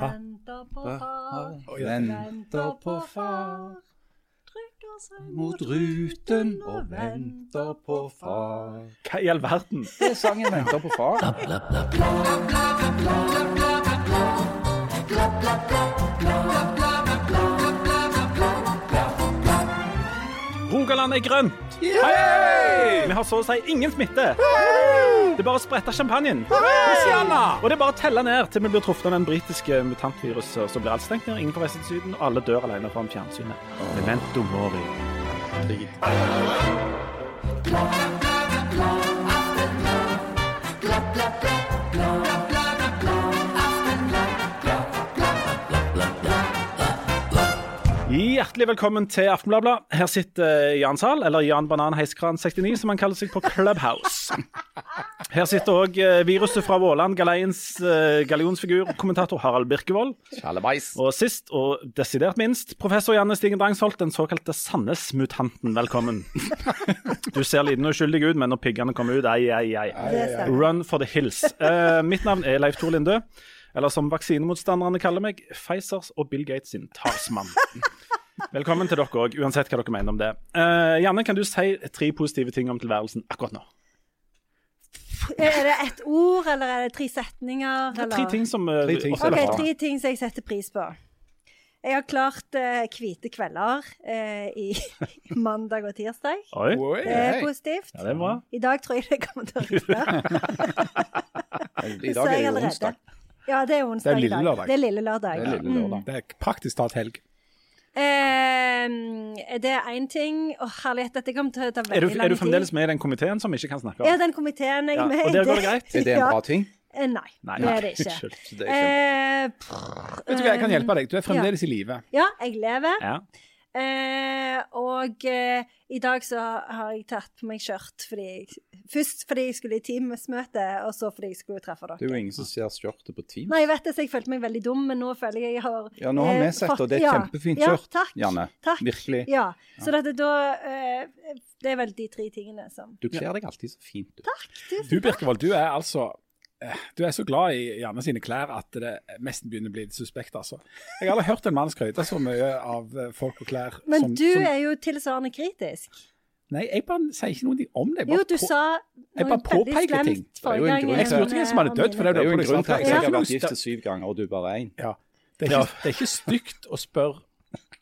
Venter på far, Venter på far. Trykker seg Mot ruten og venter på far. Hva i all verden? Det er sangen 'Venter på far'. Rogaland er grønt! Hei! Vi har så å si ingen smitte. Det er bare å sprette champagnen. Og det er bare å telle ned til vi blir truffet av den britiske mutantviruset. Så blir alt stengt ned, ingen får reise til Syden, og alle dør alene foran fjernsynet. Memento mori. Hjertelig velkommen til Aftenbladet. Her sitter Jan Zahl, eller Jan Banan Heiskran 69, som han kaller seg på Clubhouse. Her sitter òg viruset fra Våland, Galeiens uh, gallionsfigur, kommentator Harald Birkevold. Og sist, og desidert minst, professor Janne Stigen Drangsholt, den såkalte Sandnes-mutanten. Velkommen. Du ser liten og uskyldig ut, men når piggene kommer ut, ei, ei, ei. Run for the hills. Eh, mitt navn er Leif Tor Lindø. Eller som vaksinemotstanderne kaller meg, Pfizers og Bill Gates sin talsmann. Velkommen til dere òg, uansett hva dere mener om det. Uh, Janne, kan du si tre positive ting om tilværelsen akkurat nå? Er det ett ord, eller er det tre setninger? Det er eller? tre ting som uh, Tre ting ofte som Ok, bra. tre ting som jeg setter pris på. Jeg har klart hvite uh, kvelder uh, i mandag og tirsdag. Oi, Det er positivt. ja, det er bra. I dag tror jeg det kommer til å ryke. I dag er det jo onsdag. Ja, det er onsdag Det er i dag. lørdag. Det er lille lørdag. Det er lille lørdag. Det er praktisk talt helg. Eh, det er én ting Å, herlighet, dette kommer til å ta veldig du, tid. er du fremdeles med i den komiteen som vi ikke kan snakke om? Ja, den komiteen jeg Ja, er med i. og der går det greit? Er det en bra ting? Eh, Nei, Nei, det er det ikke. Det er ikke... Eh, prr, Vet du hva, Jeg kan hjelpe deg. Du er fremdeles i live. Ja, jeg lever. Ja. Eh, og eh, i dag så har jeg tatt på meg skjørt fordi jeg, først fordi jeg skulle i Teams-møte, og så fordi jeg skulle treffe dere. Det er jo ingen som ser skjørtet på Teams. Nei, jeg vet det, så jeg følte meg veldig dum, men nå føler jeg jeg har Ja, nå har eh, vi sett, det, og det er et ja, kjempefint ja, takk, Janne. Takk. Virkelig. Ja, så dette, da eh, Det er vel de tre tingene som Du kler deg alltid så fint. Du. Du Birkevold, du er altså eh, du er så glad i Janne sine klær at det nesten begynner å bli suspekt. altså. Jeg har aldri hørt en mann skryte så mye av eh, folk og klær. Men som, du som, er jo tilsvarende kritisk. Nei, jeg bare sier ikke noe om det. Jeg Jo, du på- sa jeg bare påpeker ting. Det er jo en grunn Jeg spurte hvem som hadde dødd, for det er jo en grunn til at jeg har vært gift syv ganger, og du bare én. Ja. Det, er ikke, det er ikke stygt å spørre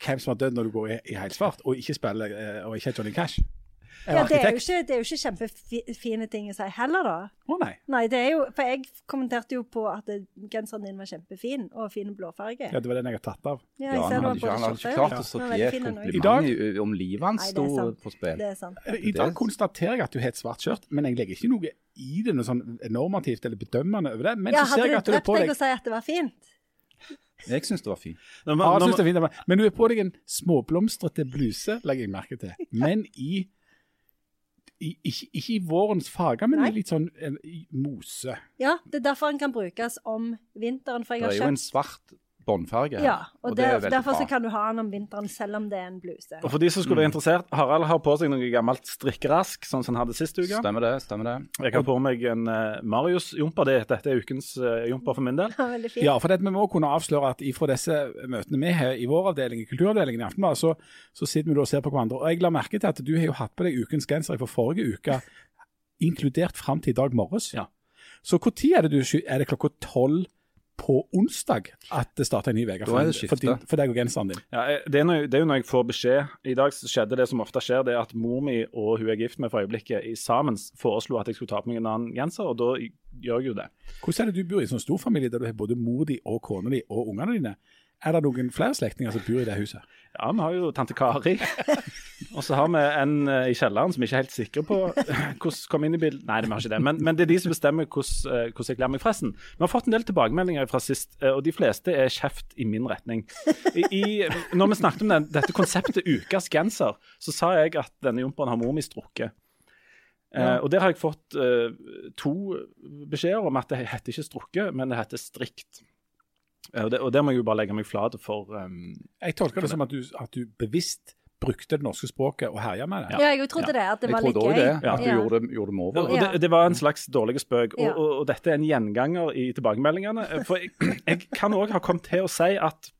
hvem som har dødd når du går i, i helsvart, og ikke spiller eh, og ikke er Johnny Cash. Ja, det er jo ikke, det er jo ikke kjempefine ting å si heller, da. Å nei. Nei, det er jo For jeg kommenterte jo på at genseren din var kjempefin, og fin blåfarge. Ja, det var den jeg har tatt av. Ja, Ja, han hadde ikke, han hadde ikke klart å også. kompliment om livet hans sto på spill. Det er sant. I dag konstaterer jeg at du har et svart skjørt, men jeg legger ikke noe i det, noe sånn normativt eller bedømmende over det. Men Ja, så ser hadde jeg du at du er drept på deg deg og si at det var fint? Jeg syns det var fint. Ja, jeg synes det var fint, men du er på deg en småblomstrete bluse, legger jeg merke til. Men i ikke, ikke i vårens farger, men Nei. litt sånn en, mose. Ja, det er derfor den kan brukes om vinteren. For jeg Det har er jo en svart båndfarge her, Ja, og, det er der, veldig derfor så kan du ha den om vinteren selv om det er en bluse. Og for de som skulle Mm. være interessert, Harald har på seg noe gammelt strikkerask, sånn som han hadde sist uke. Stemmer det. stemmer det. Jeg har på meg en uh, Marius-jumper. Det, dette er ukens uh, jumper for min del. Ja, Veldig fint. Ja, for det, vi må kunne avsløre at ifra disse møtene vi har i vår avdeling, i kulturavdelingen i Aftenbladet, så, så sitter vi og ser på hverandre. Og jeg la merke til at du har jo hatt på deg ukens genser fra forrige uke, inkludert fram til i dag morges. Ja. Så når er det du Er det klokka tolv på onsdag at det starter en ny uke Da for, er det for, skifte. for deg og genseren din? Ja, eh, det, er når, det er jo når jeg får beskjed I dag skjedde det som ofte skjer, det er at mor mi og hun jeg er gift med for øyeblikket, i sammen foreslo at jeg skulle ta på meg en annen genser, og da gjør jeg jo det. Hvordan er det du bor i en sånn stor familie der du har både mor di og kona di og ungene dine? Er det noen flere slektninger som bor i det huset? Ja, vi har jo tante Kari. og så har vi en eh, i kjelleren som ikke er helt sikre på hvordan kom inn i bildet. Nei, vi har ikke det. Men, men det er de som bestemmer hvordan, eh, hvordan jeg kler meg. Forresten, vi har fått en del tilbakemeldinger fra sist, eh, og de fleste er kjeft i min retning. I, i, når vi snakket om den, dette konseptet ukas genser, så sa jeg at denne jumperen har mor mi strukket. Eh, og der har jeg fått uh, to beskjeder om at det heter ikke strukket, men det heter strikt. Uh, og, det, og der må jeg jo bare legge meg flat for um, Jeg tolker det som at du, at du bevisst brukte det norske språket og herja med det. Ja, jeg trodde det, at det Jeg var litt trodde òg gøy. det, at du Ja. gjorde gjorde Og over. Det, det var en slags dårlig spøk, og, og, og dette er en gjenganger i tilbakemeldingene. For jeg, jeg kan òg ha kommet til å si at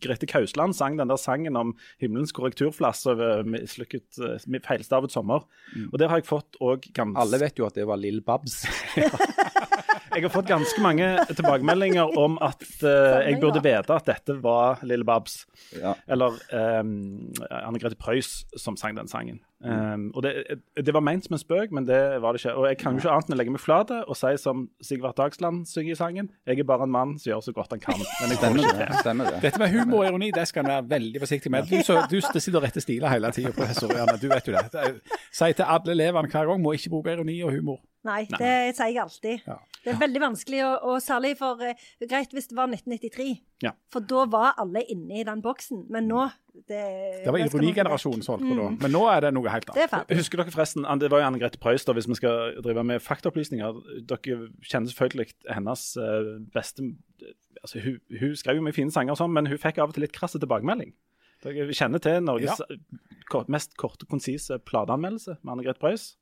Grete Kausland sang den der sangen om himmelens korrekturflass over mislykket, eh, feilstavet sommer. Og der har jeg fått òg ganske Alle vet jo at det var Lill Babs. Jeg har fått ganske mange tilbakemeldinger om at uh, jeg burde vite at dette var Lille Babs. Ja. Eller um, Anne Grete Preus som sang den sangen. Um, og det, det var ment som en spøk, men det var det ikke. Og jeg kan jo ikke annet enn å legge meg flat og si som Sigvart Dagsland synger i sangen, jeg er bare en mann som gjør så godt han kan. Men jeg Stemmer ikke det. til. Stemmer det. Dette med humor og ironi det skal en være veldig forsiktig med. Du, så, du sitter og retter stiler hele tida, professor Janne. Du vet jo det. det er- Si til alle elevene hver gang må ikke bruke ironi og humor. Nei, det sier jeg alltid. Ja. Det er veldig vanskelig, og, og særlig for uh, Greit hvis det var 1993, Ja. for da var alle inne i den boksen. Men nå Det, Det var ironigenerasjonen som holdt på da. Men nå er det noe helt annet. Husker dere forresten, Det var jo Anne Grete Preus, hvis vi skal drive med faktaopplysninger. Dere kjenner selvfølgelig hennes uh, beste altså hun, hun skrev jo mye fine sanger, og sånn, men hun fikk av og til litt krasse tilbakemelding. Dere kjenner til Norges kort, mest korte, konsise plateanmeldelse med Anne Grete Preus?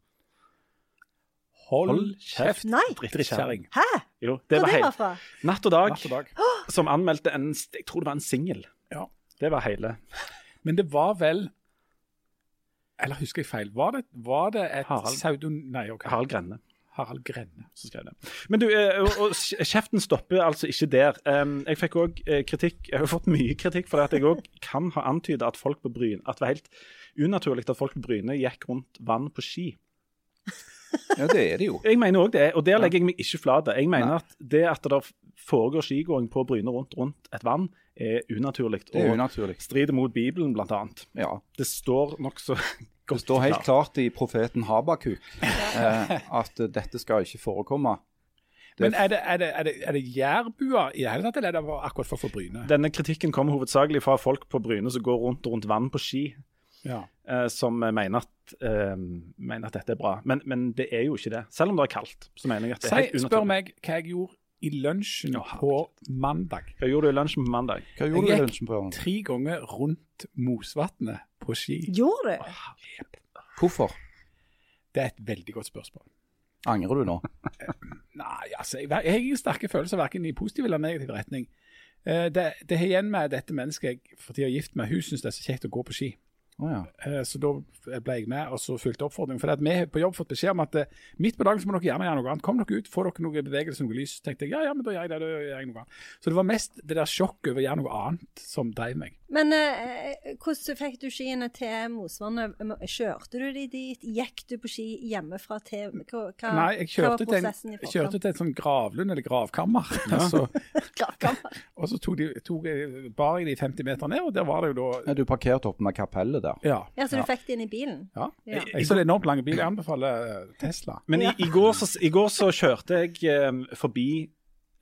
Hold kjeft, Nei. drittkjerring. Hæ? Jo, det det var det var fra? Natt og Dag, Natt og dag. som anmeldte en Jeg tror det var en singel. Ja. Det var hele. Men det var vel Eller husker jeg feil? Var det, var det et Harald. pseudon... Nei, ok. Harald Grenne. Harald Grenne. som skrev det. Men du, eh, og, kjeften stopper altså ikke der. Jeg fikk òg kritikk, jeg har fått mye kritikk for at jeg òg kan ha antyda at folk på Bryne, at det var helt unaturlig at folk på Bryne gikk rundt vann på ski. Ja, det er det jo. Jeg mener òg det, og der legger jeg meg ikke flat. Jeg mener Nei. at det at det foregår skigåing på Bryne rundt, rundt et vann, er unaturlig. Det er Og unaturlig. strider mot Bibelen, blant annet. Ja. Det står nokså Det godt står helt klart i profeten Habakuk eh, at dette skal ikke forekomme. Det- Men er det, er det, er det, er det jærbuer i det hele tatt, eller er det akkurat for få Bryne? Denne kritikken kommer hovedsakelig fra folk på Bryne som går rundt rundt vann på ski. Ja. eh, som mener at, eh, mener at dette er bra. Men, men det er jo ikke det. Selv om det er kaldt, så mener jeg at det er helt spør meg hva jeg gjorde i lunsjen Ja, på mandag. Hva gjorde du i lunsjen på mandag? Hva gjorde du i lunsjen på Ørn? Tre ganger rundt Mosvatnet på ski. Gjorde du? Hvorfor? Det er et veldig godt spørsmål. Angrer du nå? Nei, altså, jeg, jeg har ingen sterke følelser verken i positiv eller negativ retning. Eh, det, det har igjen med dette mennesket jeg for tida er gift med. Hun syns det er så kjekt å gå på ski. Å ja. Eh, Så da ble jeg med og så fulgte oppfordringen. For vi på jobb fått beskjed om at eh, midt på dagen så må dere gjerne gjøre noe annet. Kom dere ut, få dere noe bevegelse, noe lys. Tenkte jeg ja, ja, men da gjør jeg det. da gjør jeg noe annet. Så det var mest det der sjokket over å gjøre noe annet som drev meg. Men eh, hvordan fikk du skiene til Mosvannet? Kjørte du de dit? Gikk du på ski hjemmefra til hva, hva, Nei, jeg hva kjørte, til en, jeg kjørte til et sånn gravlund eller gravkammer. så, Gravkammer. og så tok de, tok, jeg- bar jeg de 50 meter ned, og der var det jo da ja, du parkerte oppe med kapellet der? Ja. Ja, så du fikk det inn i bilen? ja. Ja. Jeg så det er enormt lange bil. Jeg anbefaler eh, Tesla. Men i, i, går så, i går så kjørte jeg eh, forbi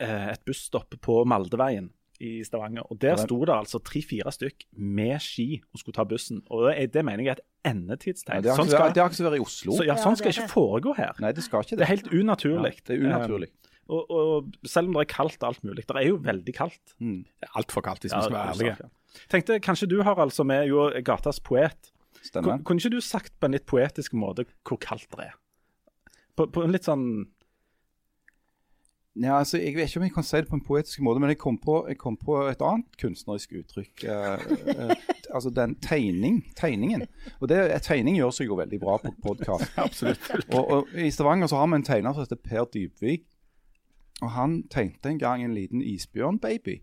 eh, et busstopp på Maldeveien i Stavanger. Og der sto det altså tre-fire stykk med ski og skulle ta bussen. Og det, det mener jeg er et endetidstegn. Ja, det har sånn ikke skal, det har ikke vært i Oslo. så, ja, sånn det skal ikke foregå her. Nei, det skal ikke Det det. er helt unaturlig. Ja, det er unaturlig. Eh, og, og selv om det er kaldt alt mulig. Det er jo veldig kaldt. Mm. Det er altfor kaldt, hvis Ja, vi skal være er ærlige. Tenkte kanskje du, Harald, som er jo gatas poet. Stemmer. Kunne ikke du sagt på en litt poetisk måte hvor kaldt det er? På, på en litt sånn Ja, altså, jeg vet ikke om jeg kan si det på en poetisk måte, men jeg kom på, jeg kom på et annet kunstnerisk uttrykk. Eh, eh, altså den tegning, tegningen. Og det, tegning gjør seg jo veldig bra på podkast. Og, og I Stavanger så har vi en tegner som heter Per Dybvik. Og han tegnte en gang en liten isbjørnbaby.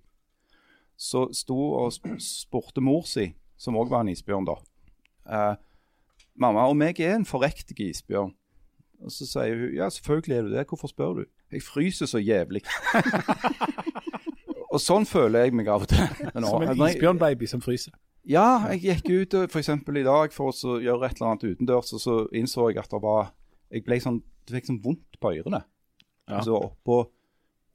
Så sto og spurte mor si, som òg var en isbjørn, da. Eh, 'Mamma, om jeg er en forrektig isbjørn?' Og så sier hun 'Ja, selvfølgelig er du det. Hvorfor spør du?' 'Jeg fryser så jævlig'. og sånn føler jeg meg av og til. Nå. Som en isbjørnbaby som fryser. ja, jeg gikk ut f.eks. for eksempel i dag for å gjøre et eller annet utendørs, og så innså jeg at det var Jeg ble sånn, det fikk sånn vondt på ørene. Ja. Altså oppå,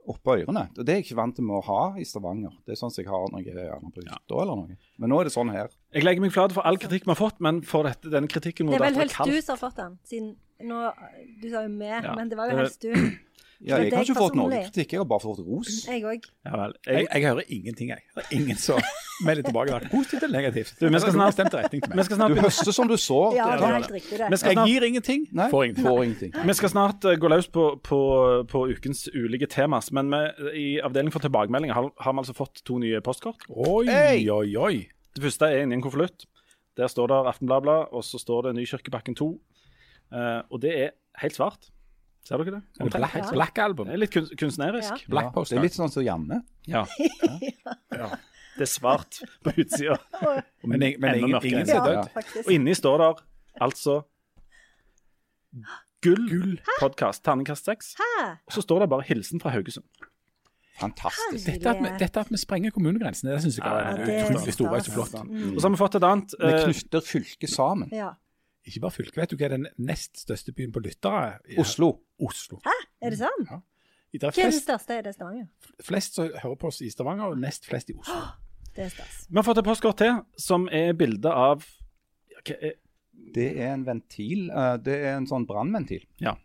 oppå ørene. Og det er jeg ikke vant til med å ha i Stavanger. Det er sånn som jeg har når jeg er gjerne på hytta eller noe. Men nå er det sånn her. Jeg legger meg flat for all kritikk vi har fått, men for dette, denne kritikken mot Det er vel det er helst du som har fått den, siden nå, Du sa jo vi, Ja. men det var jo Eh, helst du. Ja, jeg har ikke fått noe kritikk, jeg har bare fått ros. Jeg òg. Ja. Jeg, Jeg, hører ingenting, jeg. Det er ingen som melder tilbake positivt eller negativt. Du, vi skal snart- bestemt retning til vi meg. skal Du snart høster som du sår. Ja, det er helt riktig, det. Vi skal Jeg gir ingenting, Nei, får ingenting. får ingenting. vi skal snart eh, gå løs på, på, på ukens ulike temas, men vi, i avdeling for tilbakemeldinger har, har vi altså fått to nye postkort. Oi, Hey! oi, oi. Det første er inni en konvolutt. Der står det Aftenbladet, og så står det Nykirkebakken 2. Uh, og det er helt svart. Ser dere det? En Black, Ja. black album. Det er litt kun, kunstnerisk. Ja. Black Ja, Post. det er litt sånn som Janne. Ja. ja. Det er svart på utsida. Men, men ingen, ingen som død. Ja, Og inni står der altså Gull, podkast, terningkast seks. Og så står det bare 'Hilsen fra Haugesund'. Fantastisk. Dette at, vi, dette at vi sprenger kommunegrensene, det syns jeg Ja, er utrolig storveis og så flott. Mm. Og så har vi fått et annet. Vi eh, knytter fylket sammen. Ja. Ikke bare fylket. Vet du hva er den nest største byen på lyttere? Ja. Oslo. Oslo. Er det sånn? Det er Hva er det største? Er det Stavanger? flest som hører på oss i Stavanger, og nest flest i Oslo. Det er stas. vi har fått et postkort til, som er bilde av okay, Det er en ventil. eh, Det er en sånn brannventil. Ja.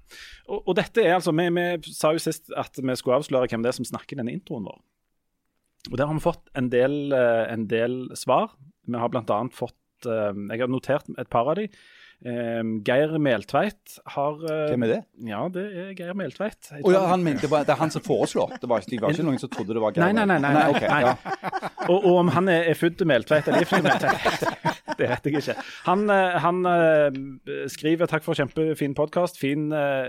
Og, og dette er altså vi, vi sa jo sist at vi skulle avsløre hvem det er som snakker i denne introen vår. Og der har vi fått en del, eh, en del svar. Vi har bl.a. fått eh, Jeg har notert et par av de. Geir Meltveit har eh, Hvem er det? Ja, det er Geir Meltveit. Oh, ja, han mente det, det er han som foreslår. Det var, det var ikke noen som trodde det var Nei, nei, nei. nei, nei, okay, nei. ja. Og, og om han er, er født Meltveit eller ikke Meltveit, det vet jeg ikke. Han, eh, han eh, skriver 'takk for kjempefin podkast'. Fin,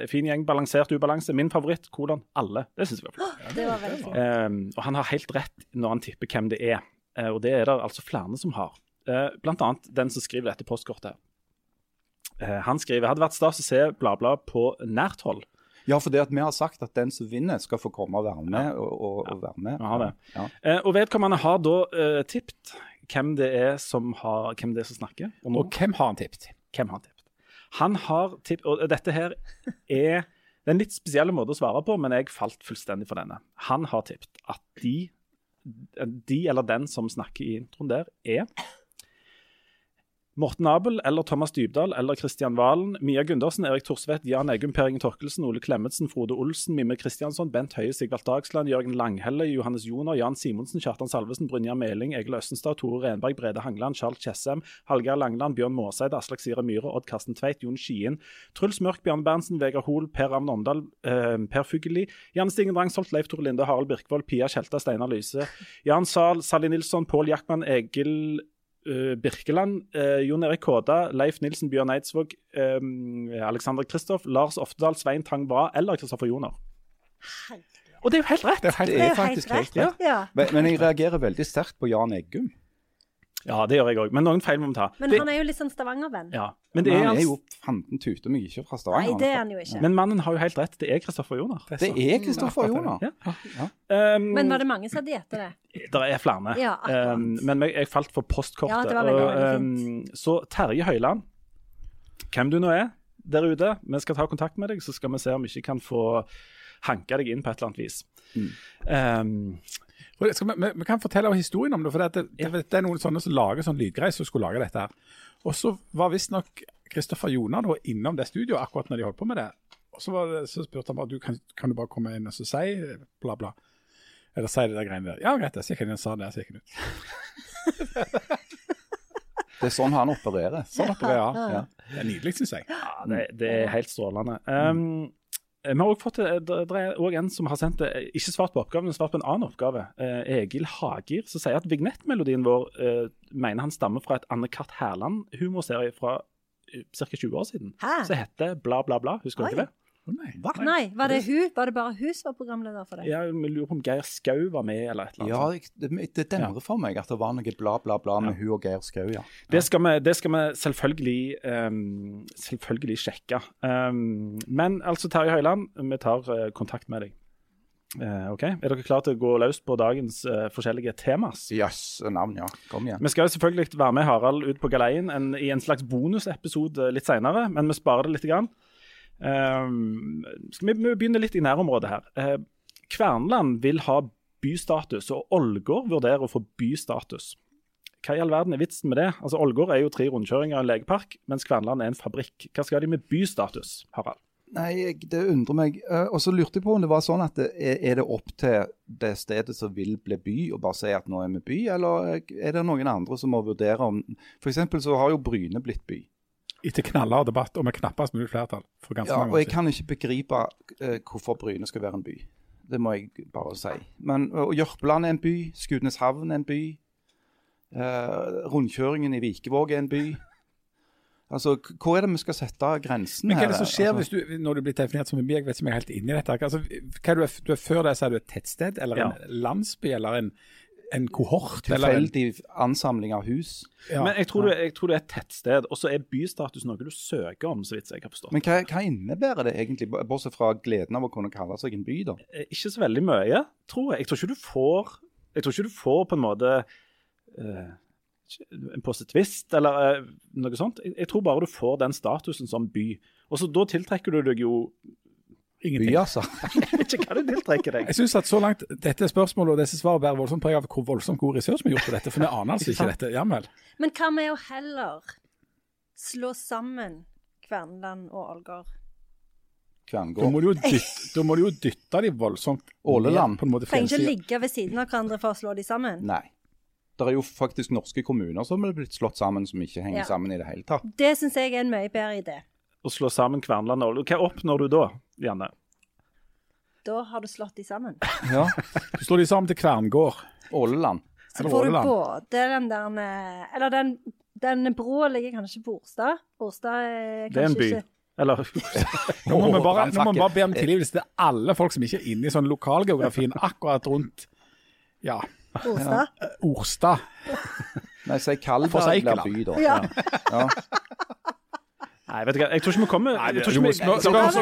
fin gjeng, balansert ubalanse. Min favoritt, kolon, alle. Det syns jeg var flott. Det var veldig. Um, og han har helt rett når han tipper hvem det er. Og det er det altså flere som har. Blant annet den som skriver dette postkortet. Eh, han skriver hadde vært stas å se Bladblad på nært hold. ja, for det at vi har sagt at den som vinner, skal få komme og være med. Og, og, og være med. Har det. Ja. Eh, og vedkommende har da uh, tippet hvem det er som har, hvem det er som snakker. Og Og hvem har han tippet? hvem har tippet? Han har tippet, og dette her er det er en litt spesiell måte å svare på, men jeg falt fullstendig for denne. Han har tippet at de, de eller den som snakker i introen der, er Morten Abel eller Thomas Dybdahl eller Kristian Valen, Mia Gundersen, Erik Thorsvedt, Jan Eggum, Per Inge Torkelsen, Ole Klemetsen, Frode Olsen, Mimme Kristiansson, Bent Høie, Sigvald Dagsland, Jørgen Langhelle, Johannes Joner, Jan Simonsen, Kjartan Salvesen, Brynjar Meling, Egil Østenstad, Tore Renberg, Brede Hangeland, Charles Tjessem, Hallgeir Langeland, Bjørn Måseid, Aslak Sira Myhre, Odd Karsten Tveit, Jon Skien, Truls Mørk, Bjørn Berntsen, Vegard Hoel, Per Ravn Omdal, eh, Per Fugelli, Jan Stingen Drangsholt, Leif Tore Linde, Harald Birkvold, Pia Tjelta, Steinar Lyse, Jan Zahl, Sally Nilsson, Pål Jackman, Egil Birkeland, eh, Jon Erik Kåda, Leif Nilsen, Bjørn Eidsvåg, eh, Alexander Kristoff, Lars Oftedal, Svein Tang Bra eller Kristoffer Joner. Og det er jo helt rett! Det er helt Det er faktisk helt rett. rett. Ja. Men, men jeg reagerer veldig sterkt på Jan Eggum. Ja, det gjør jeg òg, men noen feil må vi ta. Men Det- han er jo litt sånn Stavanger-venn. ja. Men, Men det er han er altså, jo fanden tute meg ikke fra Nei, det er han jo ikke. men mannen har jo helt rett, det er Kristoffer Joner. Det er Kristoffer Ja, Joner. Ja. Um, Men var det mange som hadde gjettet det? Det er flere. Ja, um, men jeg, falt for postkortet. Ja, det var veldig, veldig og, um, så Terje Høiland, hvem du nå er der ute, vi skal ta kontakt med deg, så skal vi se om vi ikke kan få hanka deg inn på et eller annet vis. Um, Og Skal vi, vi, vi kan fortelle historien om det. for det, det, det, det er noen sånne som lager sånn lydgreier som skulle lage dette. her. Og så var visstnok Kristoffer Joner da innom det studioet akkurat når de holdt på med det. Og så, var det, så spurte han bare du, kan, kan du bare komme inn og så si bla, bla. Eller si det der greiene der. Ja, greit, det. Så gikk han inn og sa det. Så gikk han ut. Det er sånn han opererer. Sånn opererer han. Ja. Det er nydelig, syns jeg. ja, det, det er helt strålende. Um, vi har også fått, det det er òg en som har sendt det, ikke svart på oppgaven, men svart på en annen oppgave. Eh, Egil Hagir, som sier at vignettmelodien vår eh, mener han stammer fra et Anne-Cath. Herland-humorserie fra ca. 20 år siden. Hæ? Som heter Bla, bla, bla. Husker du ikke det? Nei. Nei, var det hun? Var det bare hun som var programleder for det? Ja, Vi lurer på om Geir Skau var med, eller et eller annet. Ja, det, det demrer for meg at det var noe bla, bla, bla med hun og Geir Skau, ja. Det skal vi, det skal vi selvfølgelig, um, selvfølgelig sjekke. Um, men altså, Terje Høiland, vi tar uh, kontakt med deg. Uh, ok, Er dere klare til å gå løs på dagens uh, forskjellige temas? Jøss, navn, ja. Kom igjen. Vi skal jo selvfølgelig være med Harald ut på galeien en, i en slags bonusepisode litt senere, men vi sparer det litt. Grann. Ehm, skal vi, vi begynne litt i nærområdet her. Kvernland Kverneland vil ha bystatus, og Ålgård vurderer å få bystatus. Hva i all verden er vitsen med det? Altså Ålgård er jo tre rundkjøringer og en legepark, mens Kverneland er en fabrikk. Hva skal de med bystatus, Harald? Nei, det undrer meg. Eh, og så lurte jeg på om det var sånn at det, er, det opp til det stedet som vil bli by, å bare si at nå er vi by, eller er det noen andre som må vurdere om F.eks. så har jo Bryne blitt by. Etter knallhard debatt og med knappest mulig flertall. for ganske Ja, mange og jeg kan ikke begripe uh, hvorfor Bryne skal være en by. Det må jeg bare si. Men uh, Jørpeland er en by, Skudeneshavn er en by. Uh, rundkjøringen i Vikevåg er en by. Altså, Hvor er det vi skal sette grensen Men hva er det som skjer Altså, hvis du, når du blir definert som en by? Jeg vet ikke om jeg er helt inne i dette. Altså, hva er du, er, du er Før det så er du et tettsted, eller Ja. en landsby, eller en, en kohort? Tilfeldig ansamling av hus. ja. Men jeg tror, du, jeg tror det er et tettsted, og så er bystatus noe du søker om, så vidt jeg har forstått. Men hva, hva innebærer det egentlig, bortsett fra gleden av å kunne kalle seg en by, da? Eh, Ikke så veldig mye, tror jeg. Jeg tror ikke du får Jeg tror ikke du får på en måte uh, en positivist, eller uh, noe sånt. Jeg, jeg tror bare du får den statusen som by. Og så Da tiltrekker du deg jo ingenting. altså. Vet ikke hva du tiltrekker deg. Jeg synes at så langt dette spørsmålet og disse svarene bærer voldsomt preg av hvor voldsomt god research vi har gjort på dette, for vi aner altså Ikke dette. Jamel. Men hva med å heller slå sammen Kverneland og Ålgård? Da må du jo dytte, da må du jo dytte de voldsomt Åleland. på en måte Trenger ikke å ligge ved siden av hverandre for å slå de sammen. Nei. Det er jo faktisk norske kommuner som er blitt slått sammen, som ikke henger Ja. sammen i det hele tatt. Det syns jeg er en mye bedre idé. Å slå sammen Kverneland og Ålgård. Hva oppnår du da, Janne? Da har du slått de sammen. Ja. Du slår de sammen til Kverngård. Åleland. Så får du både den der eh, Eller den, den broa ligger kanskje på Orstad. Orstad er kanskje Det er en by. ikke Eller Nå må vi bare, må vi bare be om tilgivelse til alle folk som ikke er inne i sånn lokalgeografien akkurat rundt ja, Orstad. Orstad. Nei, si Forseikela. blir by, da. Ja. Ja. Nei, vet du hva. Jeg tror ikke vi kommer Nei, jeg tror ikke vi- synes noe dette, annet. Nå jeg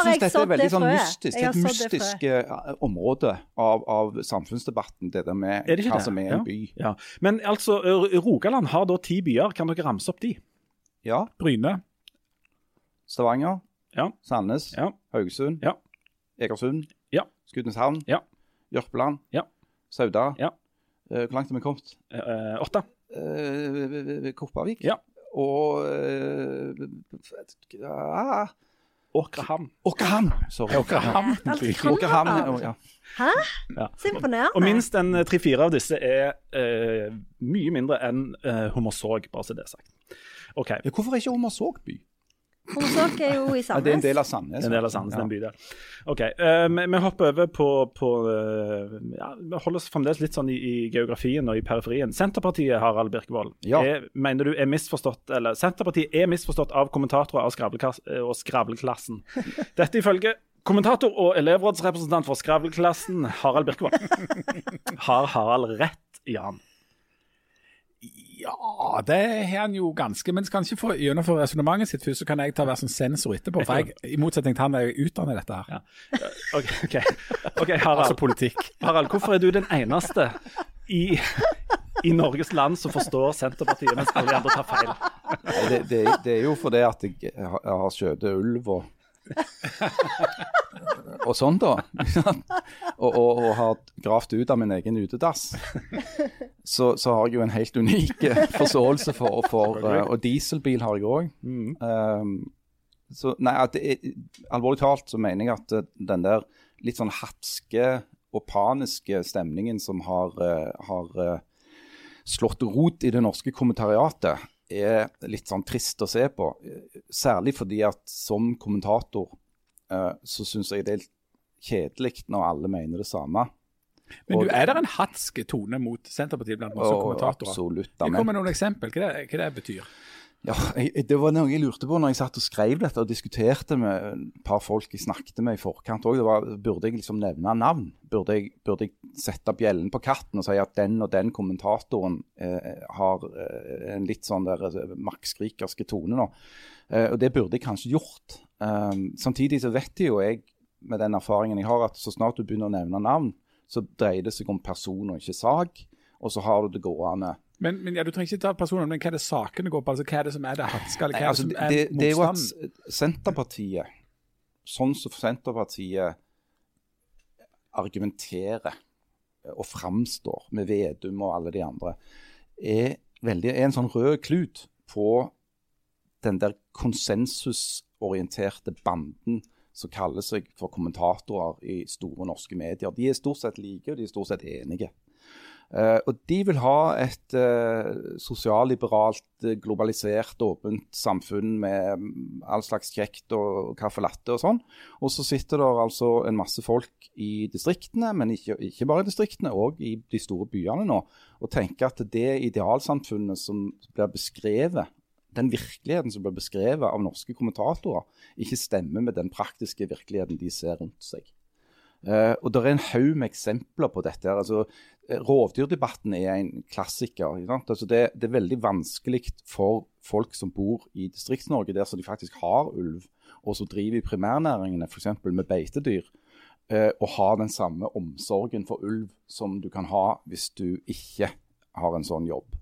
synes dette er veldig sånn mystisk. Et mystisk eh, område av, av samfunnsdebatten, det der med det hva som er Ja. en by. Ja. Men altså, Rogaland har da ti byer. Kan dere ramse opp de? Ja. Bryne. Stavanger, Ja. Sandnes, Ja. Haugesund, Ja. Egersund, Ja. Skudeneshavn, Ja. Jørpeland, Ja. Sauda. Ja. Eh, hvor langt har vi kommet? Eh, åtte. Uh, Kopervik. Ja. Og uh, ja, Åkrehamn. Åkerhamn. Sorry. Åkerhamn. Alt Ja. Hæ? ja. Ja. Så imponerende. Og minst en eh, tre-fire av disse er eh, mye mindre enn uh, Hummersåk, bare så det er sagt. Okay. Hvorfor er ikke Hummersåk by? Homsåk er jo i Ja, det er en del av Sandnes. En del av Sandnes, ja. den bydelen. OK. uh, vi, vi hopper over på, på uh, ja, Vi holder oss fremdeles litt sånn i, i geografien og i periferien. Senterpartiet, Harald Birkevold, Ja. er, mener du er misforstått eller Senterpartiet er misforstått av kommentatorer av eh, og skravleklassen. Dette ifølge kommentator og elevrådsrepresentant for skravleklassen, Harald Birkevold. Har Harald rett, Jan? Ja, det har han jo ganske. Men skal han ikke få gjennomføre resonnementet sitt først, så kan jeg ta være som sensor etterpå. For jeg, i motsetning til han, er jeg utdannet i dette her. Ja. OK, ok. okay, Harald. Altså politikk. Harald, hvorfor er du den eneste i, i Norges land som forstår Senterpartiet, mens alle andre tar feil? Nei, det, det, det er jo fordi at jeg har, jeg har skjøtet ulv og og sånn, da. og, og, og har gravd ut av min egen utedass. Så, så har jeg jo en helt unik eh, forståelse for, for eh, Og dieselbil har jeg òg. Mm. så nei, er, alvorlig talt så mener jeg at eh, den der litt sånn hatske og paniske stemningen som har, har slått rot i det norske kommentariatet, er litt sånn trist å se på. Særlig fordi at som kommentator så syns jeg det er kjedelig når alle mener det samme. Men Og- du, er det en hatsk tone mot Senterpartiet blant masse kommentatorer? Absolutt. Jeg amen. kommer med noen eksempel. Hva det, hva det betyr? Ja, jeg, Det var noe jeg lurte på når jeg satt og skrev dette og diskuterte med et par folk jeg snakket med i forkant òg. Burde jeg liksom nevne navn? Burde jeg, burde jeg sette bjellen på katten og si at den og den kommentatoren eh, har eh, en litt sånn der eh, makkskrikerske tone nå? Eh, og det burde jeg kanskje gjort. Eh, samtidig så vet jo jeg, med den erfaringen jeg har, at så snart du begynner å nevne navn, så dreier det seg om person og ikke sak. Og så har du det gående. Men, men ja, Du trenger ikke ta personer, men hva er det sakene går på? Altså, Hva er det som er det hatske? Eller hva er altså, det det, som er det, det er jo at? Senterpartiet, sånn som Senterpartiet argumenterer og framstår med Vedum og alle de andre, er, veldig, er en sånn rød klut på den der konsensusorienterte banden som kaller seg for kommentatorer i store norske medier. De er stort sett like, og de er stort sett enige. Uh, og de vil ha et uh, sosialliberalt, eh, globalisert, åpent samfunn med mm, all slags kjekt og caffè latte og sånn. Og så sitter det altså en masse folk i distriktene, men ikke, ikke bare i distriktene, òg i de store byene nå, og tenker at det idealsamfunnet som blir beskrevet den virkeligheten som blir beskrevet av norske kommentatorer, ikke stemmer med den praktiske virkeligheten de ser rundt seg. Uh, og Det er en haug med eksempler på dette. Altså, rovdyrdebatten er en klassiker. Altså det, det, er veldig vanskelig for folk som bor i Distrikts-Norge, der som de faktisk har ulv, og som driver i primærnæringene, f.eks. med beitedyr, uh, å ha den samme omsorgen for ulv som du kan ha hvis du ikke har en sånn jobb.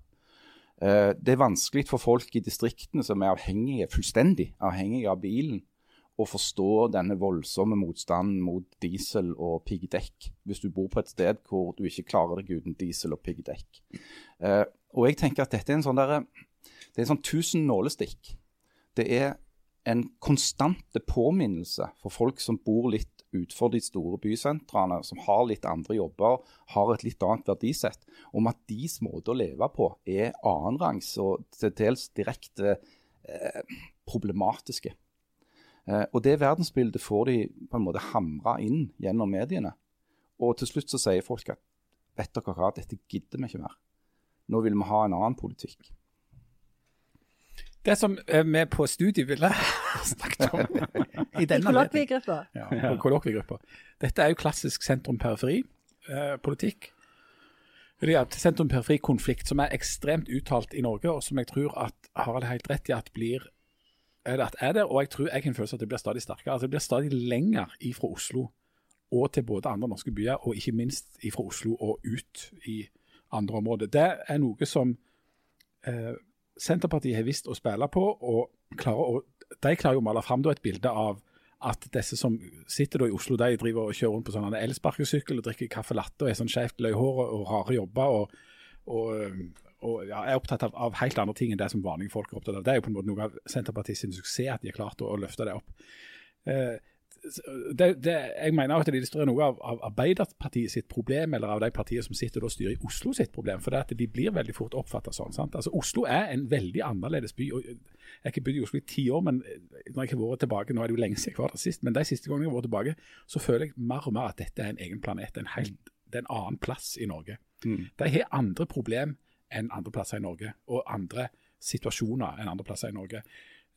Eh, det er vanskelig for folk i distriktene som er avhengige, fullstendig avhengige av bilen, å forstå denne voldsomme motstanden mot diesel og piggdekk, hvis du bor på et sted hvor du ikke klarer deg uten diesel og piggdekk. Eh, og jeg tenker at dette er en sånn der, det er en sånn tusen nålestikk. Det er en konstante påminnelse for folk som bor litt utenfor de store bysentrene, som har litt andre jobber, har et litt annet verdisett, om at deres måte å leve på er annenrangs og til dels direkte eh, problematiske. Eh, og Det verdensbildet får de på en måte hamra inn gjennom mediene. Og til slutt så sier folk at vet dere hva, dette gidder vi ikke mer. Nå vil vi ha en annen politikk. Det som eh, vi på studiet ville snakket om i denne kollokviegruppa. Ja, på kollokviegruppa. Dette er jo klassisk sentrum-periferi-politikk. Eh, Sentrum-periferi-konflikt som er ekstremt uttalt i Norge, og som jeg tror at Harald helt rett i at blir er at er det, og jeg tror jeg kan føle at det blir stadig sterkere. Altså, det blir stadig lenger ifra Oslo og til både andre norske byer, og ikke minst ifra Oslo og ut i andre områder. Det er noe som eh, Senterpartiet har visst å spille på, og klarer å, de klarer jo å male fram et bilde av at disse som sitter i Oslo, de driver og kjører rundt på sånn elsparkesykkel og drikker kaffe latte og er sånn skjevt løyhår og, rare jobber. og, og og ja, er opptatt av, av, helt andre ting enn det som vanlige folk er opptatt av. Det er jo på en måte noe av Senterpartiets suksess at de har klart å, å løfte det opp. Eh, det, det, jeg mener at det illustrerer noe av, av Arbeiderpartiet sitt problem, eller av de partiene som sitter og styrer i Oslo sitt problem. For det at de blir veldig fort oppfattet sånn. sant? Altså Oslo er en veldig annerledes by. og Jeg har ikke bodd i Oslo i ti år, men når jeg har vært tilbake, nå er det jo lenge siden jeg var der sist, men de siste gangene jeg har vært tilbake, så føler jeg mer og mer at dette er en egen planet. En helt, det er en annen plass i Norge. Mm. De har andre problem enn andre plasser i Norge, og andre situasjoner enn andre plasser i Norge.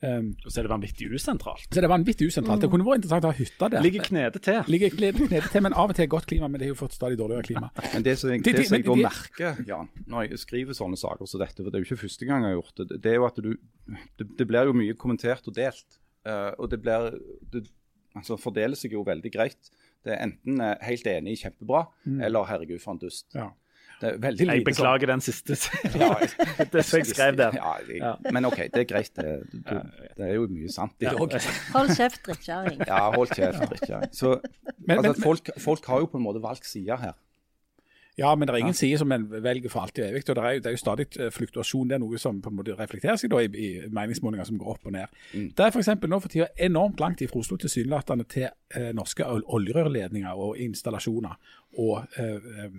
Um, så er det vanvittig usentralt. Så er det vanvittig usentralt. Det kunne vært interessant å ha hytta der. Ligger knede til. Ligger knede, knede til, Men av og til godt klima. Men det har jo fått stadig dårligere klima. Men Det som jeg, det som jeg går merker Jan, når jeg skriver sånne saker som dette, for det er jo ikke første gang jeg har gjort det, det er jo at du Det, det blir jo mye kommentert og delt. Uh, og det blir det altså fordeler seg jo veldig greit. Det er enten helt enig, kjempebra, mm. eller herregud, for en dust. Ja. Jeg beklager den siste. ja, det som jeg skrev der. Ja, jeg, men OK, det er greit. Det, du, det er jo mye sant i det òg. Hold kjeft, drittkjerring. Ja, hold kjeft, drittkjerring. Så altså, folk, folk, har jo på en måte valgt side her. Ja, men det er ingen ja. side som en velger for alltid og evig. og det er, det er jo stadig eh, fluktuasjon. Det er noe som på en måte reflekterer seg da i, i meningsmålinger som går opp og ned. Mm. Det er f.eks. nå for tida enormt langt fra Oslo tilsynelatende til eh, norske oljerørledninger og installasjoner. og eh,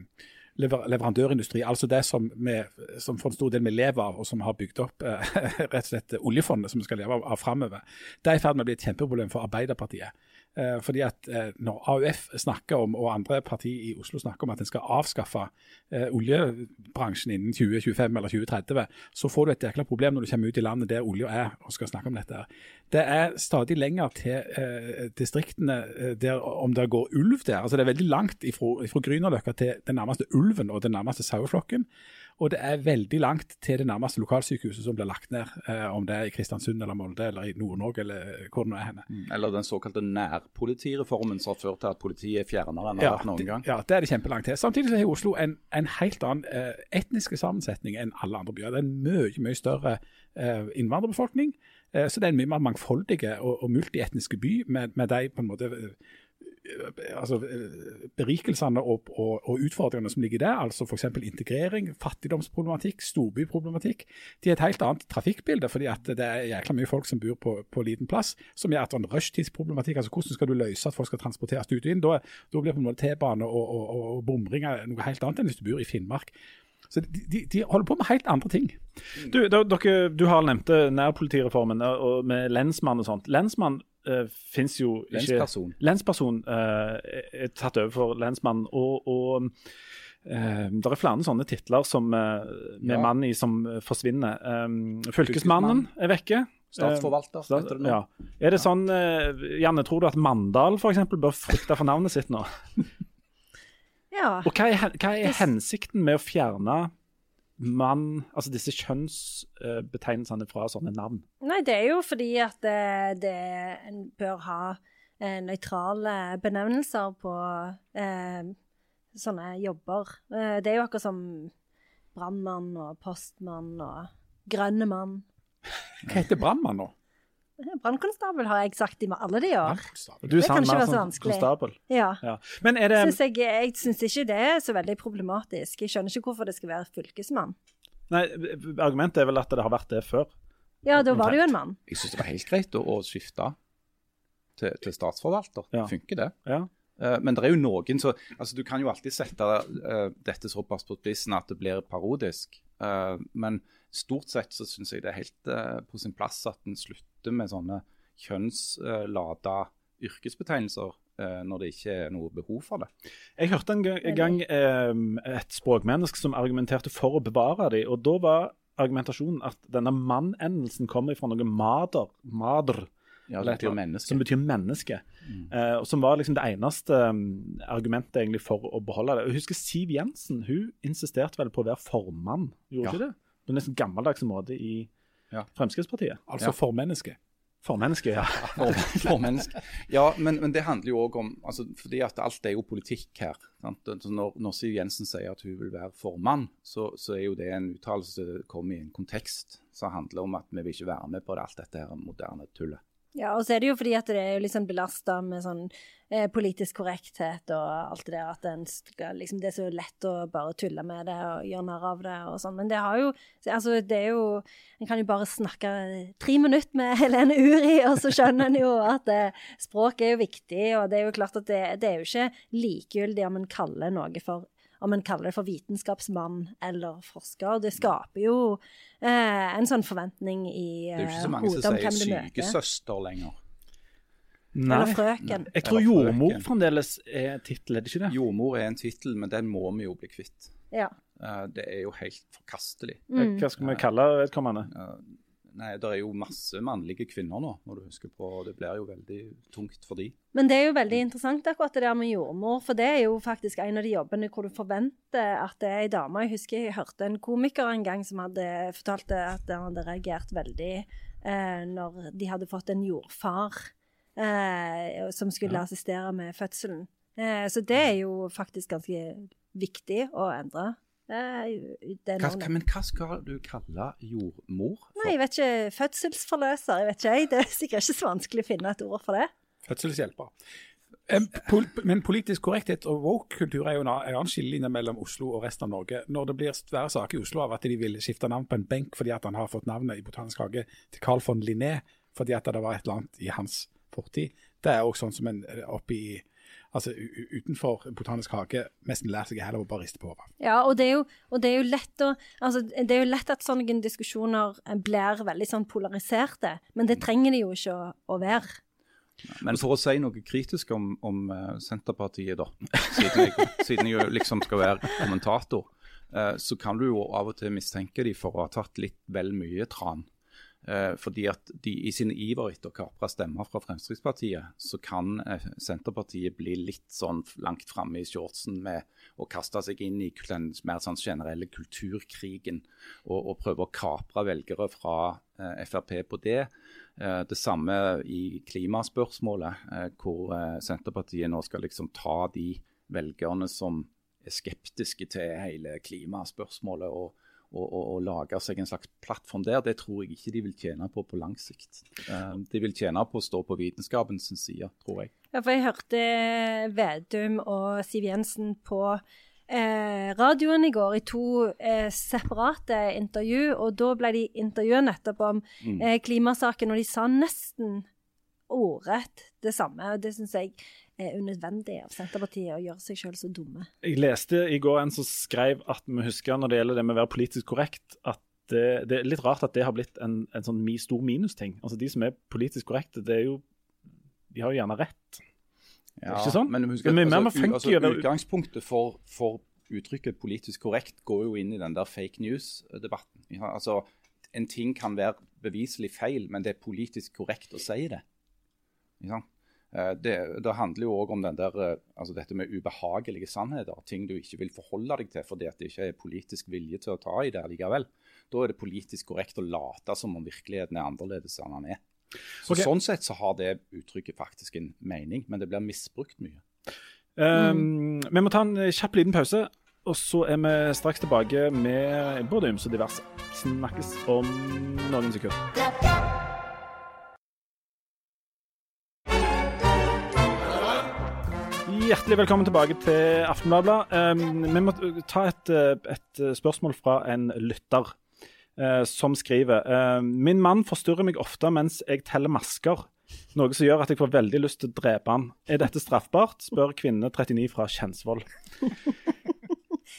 eh, leverandørindustri, altså det som, vi, som for en stor del vi lever av, og som har bygd opp eh, rett og slett oljefondet som vi skal leve av, av framover, det er i ferd med å bli et kjempeproblem for Arbeiderpartiet. Eh, fordi at eh, Når AUF snakker om, og andre partier i Oslo snakker om at en skal avskaffe eh, oljebransjen innen 2025 eller 2030, så får du et jækla problem når du kommer ut i landet der olja er og skal snakke om dette. Det er stadig lenger til distriktene der, om det går ulv der. altså Det er veldig langt fra Grünerløkka til den nærmeste ulven og den nærmeste saueflokken. Og det er veldig langt til det nærmeste lokalsykehuset som blir lagt ned, eh, om det er i Kristiansund eller Molde eller i Nord-Norge eller hvor det nå er henne. Mm, eller den såkalte nærpolitireformen som har ført til at politiet er fjernere enn det har vært noen gang. Ja, det er det kjempelangt til. Samtidig så har Oslo en, en helt annen eh, etniske sammensetning enn alle andre byer. Det er en mye, mye større eh, innvandrerbefolkning. Eh, så det er en mye mer mangfoldig og, og multietnisk by med, med de på en måte eh, altså, berikelsene og, og, og utfordringene som ligger der, altså f.eks. integrering, fattigdomsproblematikk, storbyproblematikk, de er et helt annet trafikkbilde. fordi at det er jækla mye folk som bor på, på liten plass, som gjør at en rushtidsproblematikk, altså hvordan skal du løse at folk skal transporteres ut og inn? Da, da blir på en måte T-bane og, og, og, bomringer noe helt annet enn hvis du bor i Finnmark. Så de, de, de holder på med helt andre ting. Du, dere, du har nevnt nærpolitireformen og med lensmann og sånt. Lensmann uh, fins jo ikke Lensperson. Lensperson uh, er tatt over for lensmann. Og, og uh, det er flere sånne titler som, uh, med Ja. mann i som forsvinner. Um, fylkesmannen er vekke. Statsforvalter, heter det nå. ja. Er det sånn, uh, Janne, tror du at Mandal for eksempel, bør frykte for navnet sitt nå? Ja. Og hva er, hva er hensikten med å fjerne mann, altså disse kjønnsbetegnelsene fra sånne navn? Nei, det er jo fordi at det, det, en bør ha eh, nøytrale benevnelser på eh, sånne jobber. Eh, det er jo akkurat som brannmann og postmann og grønne mann. Hva heter brannmann nå? Brannkonstabel har jeg sagt i alle de år. Du Det kan ikke være så sånn vanskelig. konstabel. Ja. Ja. Men er det Synes jeg jeg syns ikke det er så veldig problematisk. Jeg skjønner ikke hvorfor det skal være fylkesmann. Nei, argumentet er vel at det har vært det før. Ja, da var det jo en mann. Jeg syns det var helt greit å, å skifte til, til statsforvalter. Ja. Det funker, det. Ja. Eh, men det er jo noen så altså Du kan jo alltid sette uh, dette såpass på spissen at det blir parodisk. Uh, men stort sett så syns jeg det er helt uh, på sin plass at en slutter med sånne kjønnslada yrkesbetegnelser eh, når det ikke er noe behov for det. Jeg hørte en gang, eh, et språkmenneske som argumenterte for å bevare dem, og da var argumentasjonen at denne mann-endelsen kommer fra noe mader, mader Ja, det betyr menneske. som betyr menneske. Eh, og som var liksom det eneste um, argumentet egentlig for å beholde det. Jeg husker Siv Jensen hun insisterte vel på å være formann, gjorde Ja. ikke det? På en nesten gammeldags måte i Ja. Fremskrittspartiet. Altså Ja. formennesket. Formenneske, ja. for, for mennesker. Ja, men, men det handler jo òg om altså, Fordi at alt er jo politikk her. Sant? Når, når Siv Jensen sier at hun vil være formann, så, så er jo det en uttalelse som kommer i en kontekst som handler om at vi vil ikke være med på det, alt dette her moderne tullet. Ja, og så er det jo fordi at det er liksom belasta med sånn eh, politisk korrekthet og alt det der, at skal, liksom, det er så lett å bare tulle med det og gjøre narr av det og sånn. Men det har jo Altså, det er jo En kan jo bare snakke tre minutter med Helene Uri, og så skjønner en jo at eh, språk er jo viktig, og det er jo klart at det, det er jo ikke likegyldig om en kaller noe for om en kaller det for vitenskapsmann eller forsker. Det skaper jo eh, en sånn forventning i hodet om hvem Det er jo eh, ikke så mange som sier du sykesøster lenger. Eller frøken. Jeg tror jordmor frøken. fremdeles er tittel, er det ikke det? Jordmor er en tittel, men den må vi jo bli kvitt. Ja. Uh, det er jo helt forkastelig. Mm. Hva skal vi kalle vedkommende? Eh, nei, det er jo masse mannlige kvinner nå, når du husker på. og Det blir jo veldig tungt for de. Men det er jo veldig interessant akkurat det der med jordmor, for det er jo faktisk en av de jobbene hvor du forventer at det er ei dame. Jeg husker jeg hørte en komiker en gang som hadde fortalt at han hadde reagert veldig eh, når de hadde fått en jordfar eh, som skulle assistere med fødselen. Eh, så det er jo faktisk ganske viktig å endre. Hva, men hva skal du kalle jordmor? for? Nei, jeg vet ikke. Fødselsforløser, jeg vet ikke. jeg. Det er sikkert ikke så vanskelig å finne et ord for det. Fødselshjelper. Men politisk korrekthet og woke-kultur er jo en annen en skillelinje mellom Oslo og resten av Norge. Når det blir svære saker i Oslo av at de vil skifte navn på en benk fordi at han har fått navnet i Botanisk hage til Carl von Linné fordi at det var et eller annet i hans fortid, det er også sånn som en oppe i Altså utenfor Botanisk hage nesten lærer seg heller å bare riste på hodet. Ja, og det er jo, og det er jo lett å altså, Det er jo lett at sånne diskusjoner eh, blir veldig sånn polariserte, men det trenger de jo ikke å, å være. Men for å si noe kritisk om, om eh, Senterpartiet, da, siden jeg, siden jeg liksom skal være kommentator, eh, så kan du jo av og til mistenke de for å ha tatt litt vel mye tran. Eh, fordi at de i sin iver etter å kapre stemmer fra Fremskrittspartiet, så kan eh, Senterpartiet bli litt sånn langt framme i shortsen med å kaste seg inn i den mer sånn generelle kulturkrigen og, og prøve å kapre velgere fra eh, Frp på det. Det samme i klimaspørsmålet, hvor Senterpartiet nå skal liksom ta de velgerne som er skeptiske til hele klimaspørsmålet, og, å, å, å lage seg en slags plattform der, det tror jeg ikke de vil tjene på på lang sikt. Eh, de vil tjene på å stå på vitenskapens side, tror jeg. Ja, for jeg hørte Vedum og Siv Jensen på eh, radioen i går i to eh, separate intervju, og da ble de intervjuet nettopp om Mm. eh, klimasaken, og de sa nesten ordrett det samme. og Det syns jeg er unødvendig av Senterpartiet å gjøre seg sjøl så dumme. Jeg leste i går en som skrev at vi husker når det gjelder det med å være politisk korrekt, at det, det er litt rart at det har blitt en, en sånn mi, stor minusting. Altså De som er politisk korrekte, det er jo De har jo gjerne rett. Ja, Ikke sånn? Men husker, Men er mer altså, funky altså, utgangspunktet for, for uttrykket politisk korrekt går jo inn i den der fake news-debatten. Ja, altså, en ting kan være beviselig feil, men det er politisk korrekt å si det. Ikke sant? Eh, Det, det handler jo òg om den der, eh, altså dette med ubehagelige sannheter. Ting du ikke vil forholde deg til fordi at det ikke er politisk vilje til å ta i det likevel. Da er det politisk korrekt å late som om virkeligheten er annerledes enn den er. Så Ok. Sånn sett så har det uttrykket faktisk en mening, men det blir misbrukt mye. Um, Vi må ta en kjapp liten pause, og så er vi straks tilbake med både ymse og diverse. Snakkes om noen sekunder. Hjertelig velkommen tilbake til Aftenbladet. Um, vi må ta et, eh, et spørsmål fra en lytter eh, som skriver eh, Min mann forstyrrer meg ofte mens jeg teller masker. Noe som gjør at jeg får veldig lyst til å drepe han. Er dette straffbart? spør kvinne 39 fra Kjensvoll.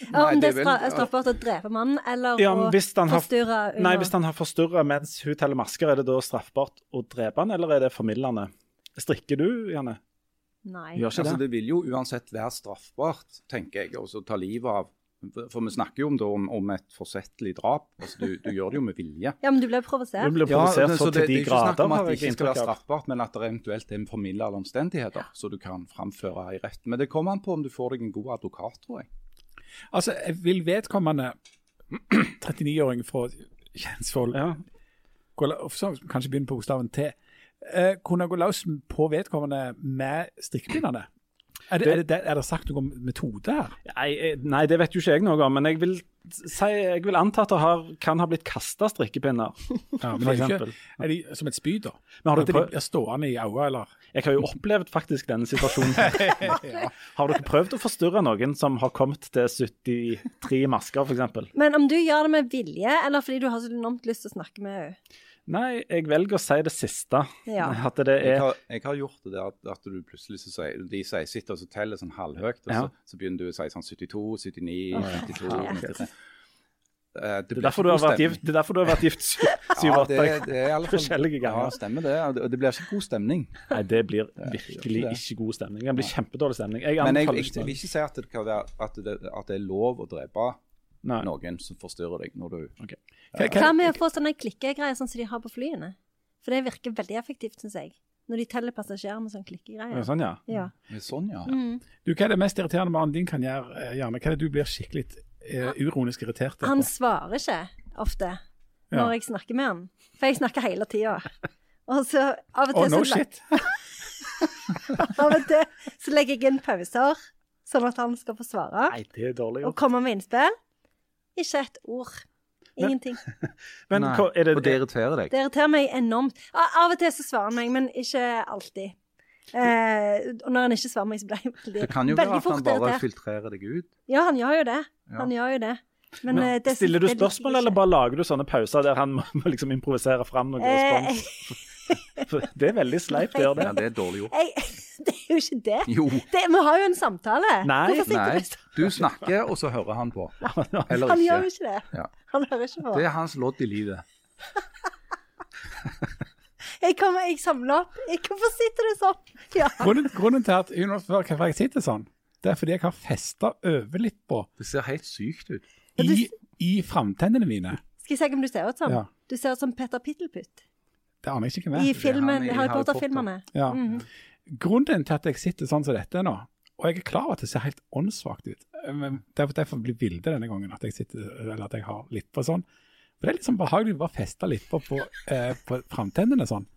Ja, om det er straffbart å drepe mannen, eller Ja, å har- forstyrre Nei, Hvis han har forstyrra mens hun teller masker, er det da straffbart å drepe han, eller er det formildende? Strikker du, Janne? Nei. Gjør ikke Altså, det? det vil jo uansett være straffbart, tenker jeg, å ta livet av For vi snakker jo om, det, om, om et forsettlig drap. Altså, du, du gjør det jo med vilje. Ja, men du ble provosert. Du blir provosert ja, så så det, til de det er ikke snakk grader, om at det ikke skal være straffbart, men at det eventuelt er formildende omstendigheter så du kan framføre i retten. Men det kommer an på om du får deg en god advokat, tror jeg. Altså, jeg vil vedkommende 39-åring fra Kjensvoll Ja. kanskje begynne på bokstaven T, eh, kunne gå løs på vedkommende med strikkepinnene? Er det, er, det, er det sagt noe om metode her? Nei, eh, nei, det vet jo ikke jeg noe om, men jeg vil, si, jeg vil anta at det har, kan ha blitt kasta strikkepinner. Ja, men er, ikke, er de som et spyd, da? Men har At du de prøvd- stående i øynene, eller? Jeg har jo opplevd faktisk denne situasjonen. Har dere prøvd å forstyrre noen som har kommet til 73 masker, f.eks.? Men om du gjør det med vilje, eller fordi du har så enormt lyst til å snakke med henne? Nei, jeg velger å si det siste. Ja. At det Jeg er har, jeg har gjort det der at, at du plutselig så sier, de sier, sitter og så teller sånn halvhøyt, og Ja. så, så begynner du å si sånn 72, 79, Åh, 52 herregud. 93. Eh, det er, derfor du har vært gift, det er derfor du har vært gift Ja, syv-åtte det, det er fall- forskjellige ganger. Ja, stemmer det. og Det blir ikke god stemning. Nei, det blir virkelig ikke det. ikke god stemning. Det blir kjempedårlig stemning. Jeg Men jeg, jeg, jeg vil ikke si at det, kan være, at det, at det er lov å drepe Nei. noen som forstyrrer deg når du Hva- Hva hva- med å få sånne klikkegreier sånn som de har på flyene? For det virker veldig effektivt, syns jeg. Når de teller passasjerer med sånn klikkegreier. Sånn, ja. Ja. Sånn, ja. Mm. Du, hva er det mest irriterende mannen din kan gjøre, eh, Janne? Hva er det du blir skikkelig uh, uronisk irritert Han svarer ikke ofte Ja. når jeg snakker med han. For jeg snakker hele tida. Og så av og Å, oh, no så, shit! av og til så legger jeg inn pauser, sånn at han skal få svare. Nei, det er dårlig Og gjort. komme med innspill. Ikke et ord. Ingenting. Men Nei, hva, er det, Og det irriterer deg. Det irriterer meg enormt. Av og til så svarer han meg, men ikke alltid. Eh, og når han ikke svarer meg, så blir jeg veldig, Det kan jo være at han bare irritert. filtrerer deg ut. Ja, han gjør jo det. Ja. Han gjør jo det. Men, Men eh, det Stiller du spørsmål, eller bare lager du sånne pauser der han må må liksom improvisere fram noe Eh, respons? Det er veldig sleipt å gjøre Ja, det. det er dårlig gjort. jeg, det er jo ikke det. Jo. det. Vi har jo en samtale. Nei, Nei, du sånn? snakker, og så hører han på. Eller Han gjør jo ikke. ikke det. Ja. Han hører ikke på. Det er hans lodd i livet. Jeg, kommer, jeg samler opp. Jeg, hvorfor sitter du sånn? Ja. Grunnen, grunnen til at hun spør hvorfor jeg sitter sånn, det er fordi jeg har festa på Det ser helt sykt ut. i, i framtennene mine. Skal jeg si om du ser ut som? Ja. Du ser ut som Petter Pittelputt Det aner jeg ikke hvem i er. filmen, i Harry Harry Potter-filmene. Ja. Mhm. Grunnen til at jeg sitter sånn som dette nå, og jeg er klar over at det ser helt åndssvakt ut men Derfor, derfor blir bildet denne gangen at jeg sitter, eller at jeg har lipper sånn. For Det er litt sånn behagelig å bare feste lipper på, eh, på framtennene sånn.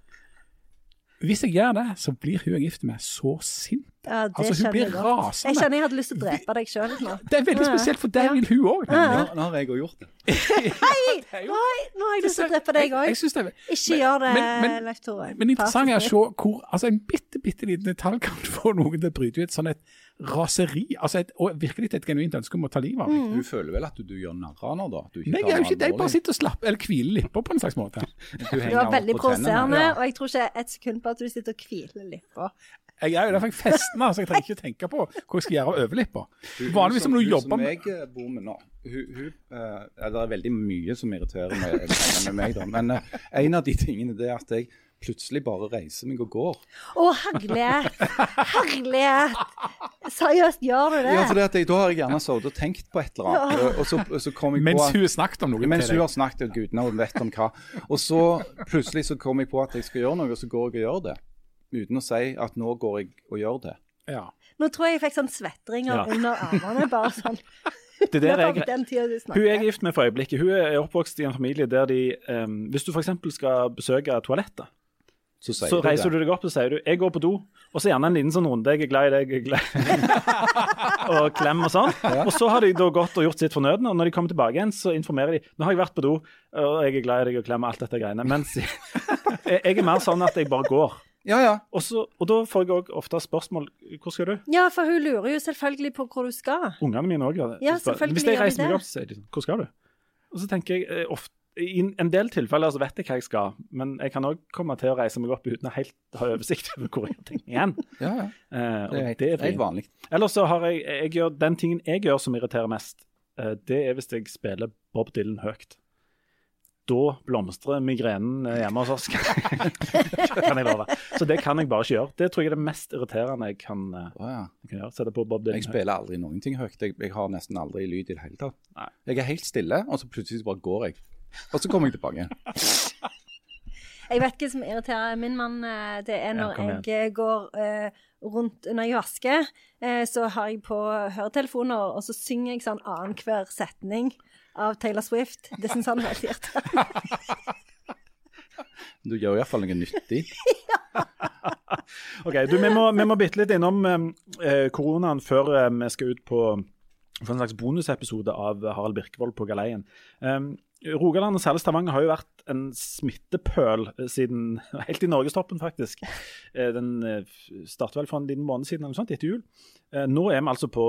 Hvis jeg gjør det, så blir hun jeg er gift med så sint Ja, det Altså, hun blir jeg rasende. Jeg kjenner jeg hadde lyst til å drepe deg sjøl nå. Det er veldig spesielt, for der Ja. vil hun òg. Ja. Nå, nå har jeg òg gjort det. Hei! Nå har jeg, nå har jeg lyst til å drepe deg òg. synes det Ikke gjør det, Leif Tore. Men interessant er å se hvor altså en bitte, bitte liten detalj kan få noen til å bryte ut sånn et raseri. altså et, Og virkelig et genuint ønske om å ta livet av meg. Du føler vel at du, du gjør narr av henne, da? Du ikke Nei, jeg gjør ikke det. Jeg bare sitter og slapper, eller hviler lipper på en slags måte. Du Du var veldig provoserende, Ja. og jeg tror ikke et sekund på at du sitter og hviler lippa. Jeg er jo derfor jeg festner, så jeg trenger ikke tenke på hva jeg skal gjøre av overlipper. Vanligvis Hun når du hun jobber som jeg eh, bor med nå hun, hun, uh, Det er veldig mye som irriterer meg med, med meg, da. Men uh, en av de tingene det er at jeg plutselig bare reiser meg og går. Å, herlighet! Herlighet! Seriøst, gjør du det? Ja, for da har jeg gjerne sittet og tenkt på et eller annet, og- og så, og så kom jeg på Mens at- hun har snakket om noe Mens til hun har snakket, og gudene vet om hva. Og så plutselig så kom jeg på at jeg skal gjøre noe, og så går jeg og gjør det. Uten å si at nå går jeg og gjør det. Ja. Nå tror jeg jeg fikk sånn svettringer Ja. under armene. bare sånn. Det er der jeg, hun jeg er gift med for øyeblikket, hun er oppvokst i en familie der de um, Hvis du f.eks. skal besøke toalettet, Så så du reiser det. du deg opp og sier du 'jeg går på do', og så gjerne en liten sånn runde 'jeg er glad i deg', jeg er glad og klem og sånn. Og så har de da gått og gjort sitt fornødne, og når de kommer tilbake igjen, så informerer de 'nå har jeg vært på do, og jeg er glad i deg', og klemmer alt dette greiene. Mens jeg, jeg er mer sånn at jeg bare går. Ja, ja. Og, så, og da får jeg òg ofte spørsmål 'hvor skal du?' Ja, for hun lurer jo selvfølgelig på hvor du skal. Ungene mine òg gjør det. Ja, selvfølgelig Hvis jeg reiser meg opp, så sier de sånn 'hvor skal du?' Og så tenker jeg eh, ofte i en del tilfeller så vet jeg hva jeg skal, men jeg kan òg komme til å reise meg opp uten å helt ha oversikt over hvor jeg har ting igjen. ja, ja. Eh, Det er helt, det er helt vanlig. Eller så har jeg, jeg gjør, Den tingen jeg gjør som irriterer mest, eh, det er hvis jeg spiller Bob Dylan høyt. Da blomstrer migrenen eh, hjemme hos oss, kan jeg love. Så det kan jeg bare ikke gjøre. Det tror jeg er det mest irriterende jeg kan, oh, ja. jeg kan gjøre. Sette på Bob Dylan Jeg spiller aldri noen ting høyt. Jeg, jeg har nesten aldri lyd i det hele tatt. Nei. Jeg er helt stille, og så plutselig bare går jeg. Og så kommer jeg tilbake. Jeg vet hva som irriterer min mann. eh, Det er når ja, jeg går uh, rundt når jeg vasker, uh, så har jeg på høretelefoner, og så synger jeg sånn annenhver setning av Taylor Swift. Det syns han er helt irriterende. Du gjør iallfall noe nyttig. Ok, du, Vi må, vi må bitte litt innom eh, koronaen før eh, vi skal ut på for en slags bonusepisode av Harald Birkevold på Galeien. Um, Rogaland og særlig Stavanger har jo vært en smittepøl eh, siden helt i norgestoppen, faktisk. Eh, Den eh, startet vel for en liten måned siden, eller noe sånt, etter jul. Eh, Nå er vi altså på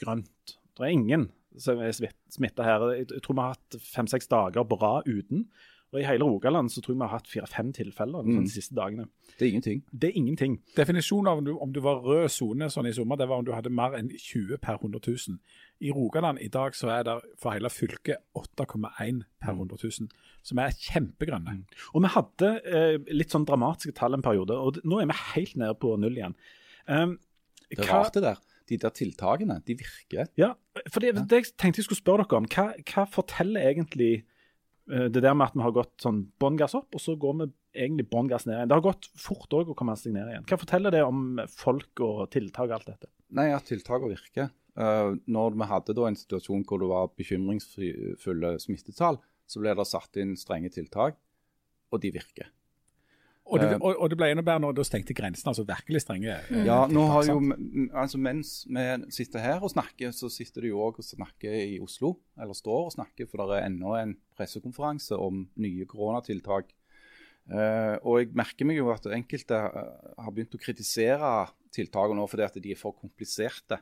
grønt. Det er ingen som er smitta her. Jeg tror vi har hatt fem-seks dager på rad uten. Og I hele Rogaland så tror jeg vi har hatt fire-fem tilfeller Mm. de siste dagene. Det er ingenting. Det er ingenting. Definisjonen av om du, om du var rød sone sånn i sommer, det var om du hadde mer enn 20 per 100 000. I Rogaland i dag så er det for hele fylket 8,1 per 100 000, som er kjempegrønne. Og vi hadde eh, litt sånn dramatiske tall en periode, og nå er vi helt nede på null igjen. Um, Det er rart, det der. De der tiltakene, de virker. Ja, for det, det jeg tenkte jeg skulle spørre dere om. Hva, hva forteller egentlig eh, det der med at vi har gått sånn bånn gass opp, og så går vi egentlig bånn gass ned igjen? Det har gått fort òg å komme seg ned igjen. Hva forteller det om folk og tiltak og alt dette? Nei, at tiltakene virker. Uh, når vi hadde da en situasjon hvor det var bekymringsfulle smittetall, så ble det satt inn strenge tiltak, og de virker. Og det, Eh. og, og det ble enda bedre når det stengte grensene, altså virkelig strenge. Mm. Ja, nå har jo, altså Mens vi sitter her og snakker, så sitter de jo òg og snakker i Oslo. Eller står og snakker, for det er enda en pressekonferanse om nye koronatiltak. Eh, og jeg merker meg jo at enkelte eh, har begynt å kritisere tiltakene nå fordi at de er for kompliserte.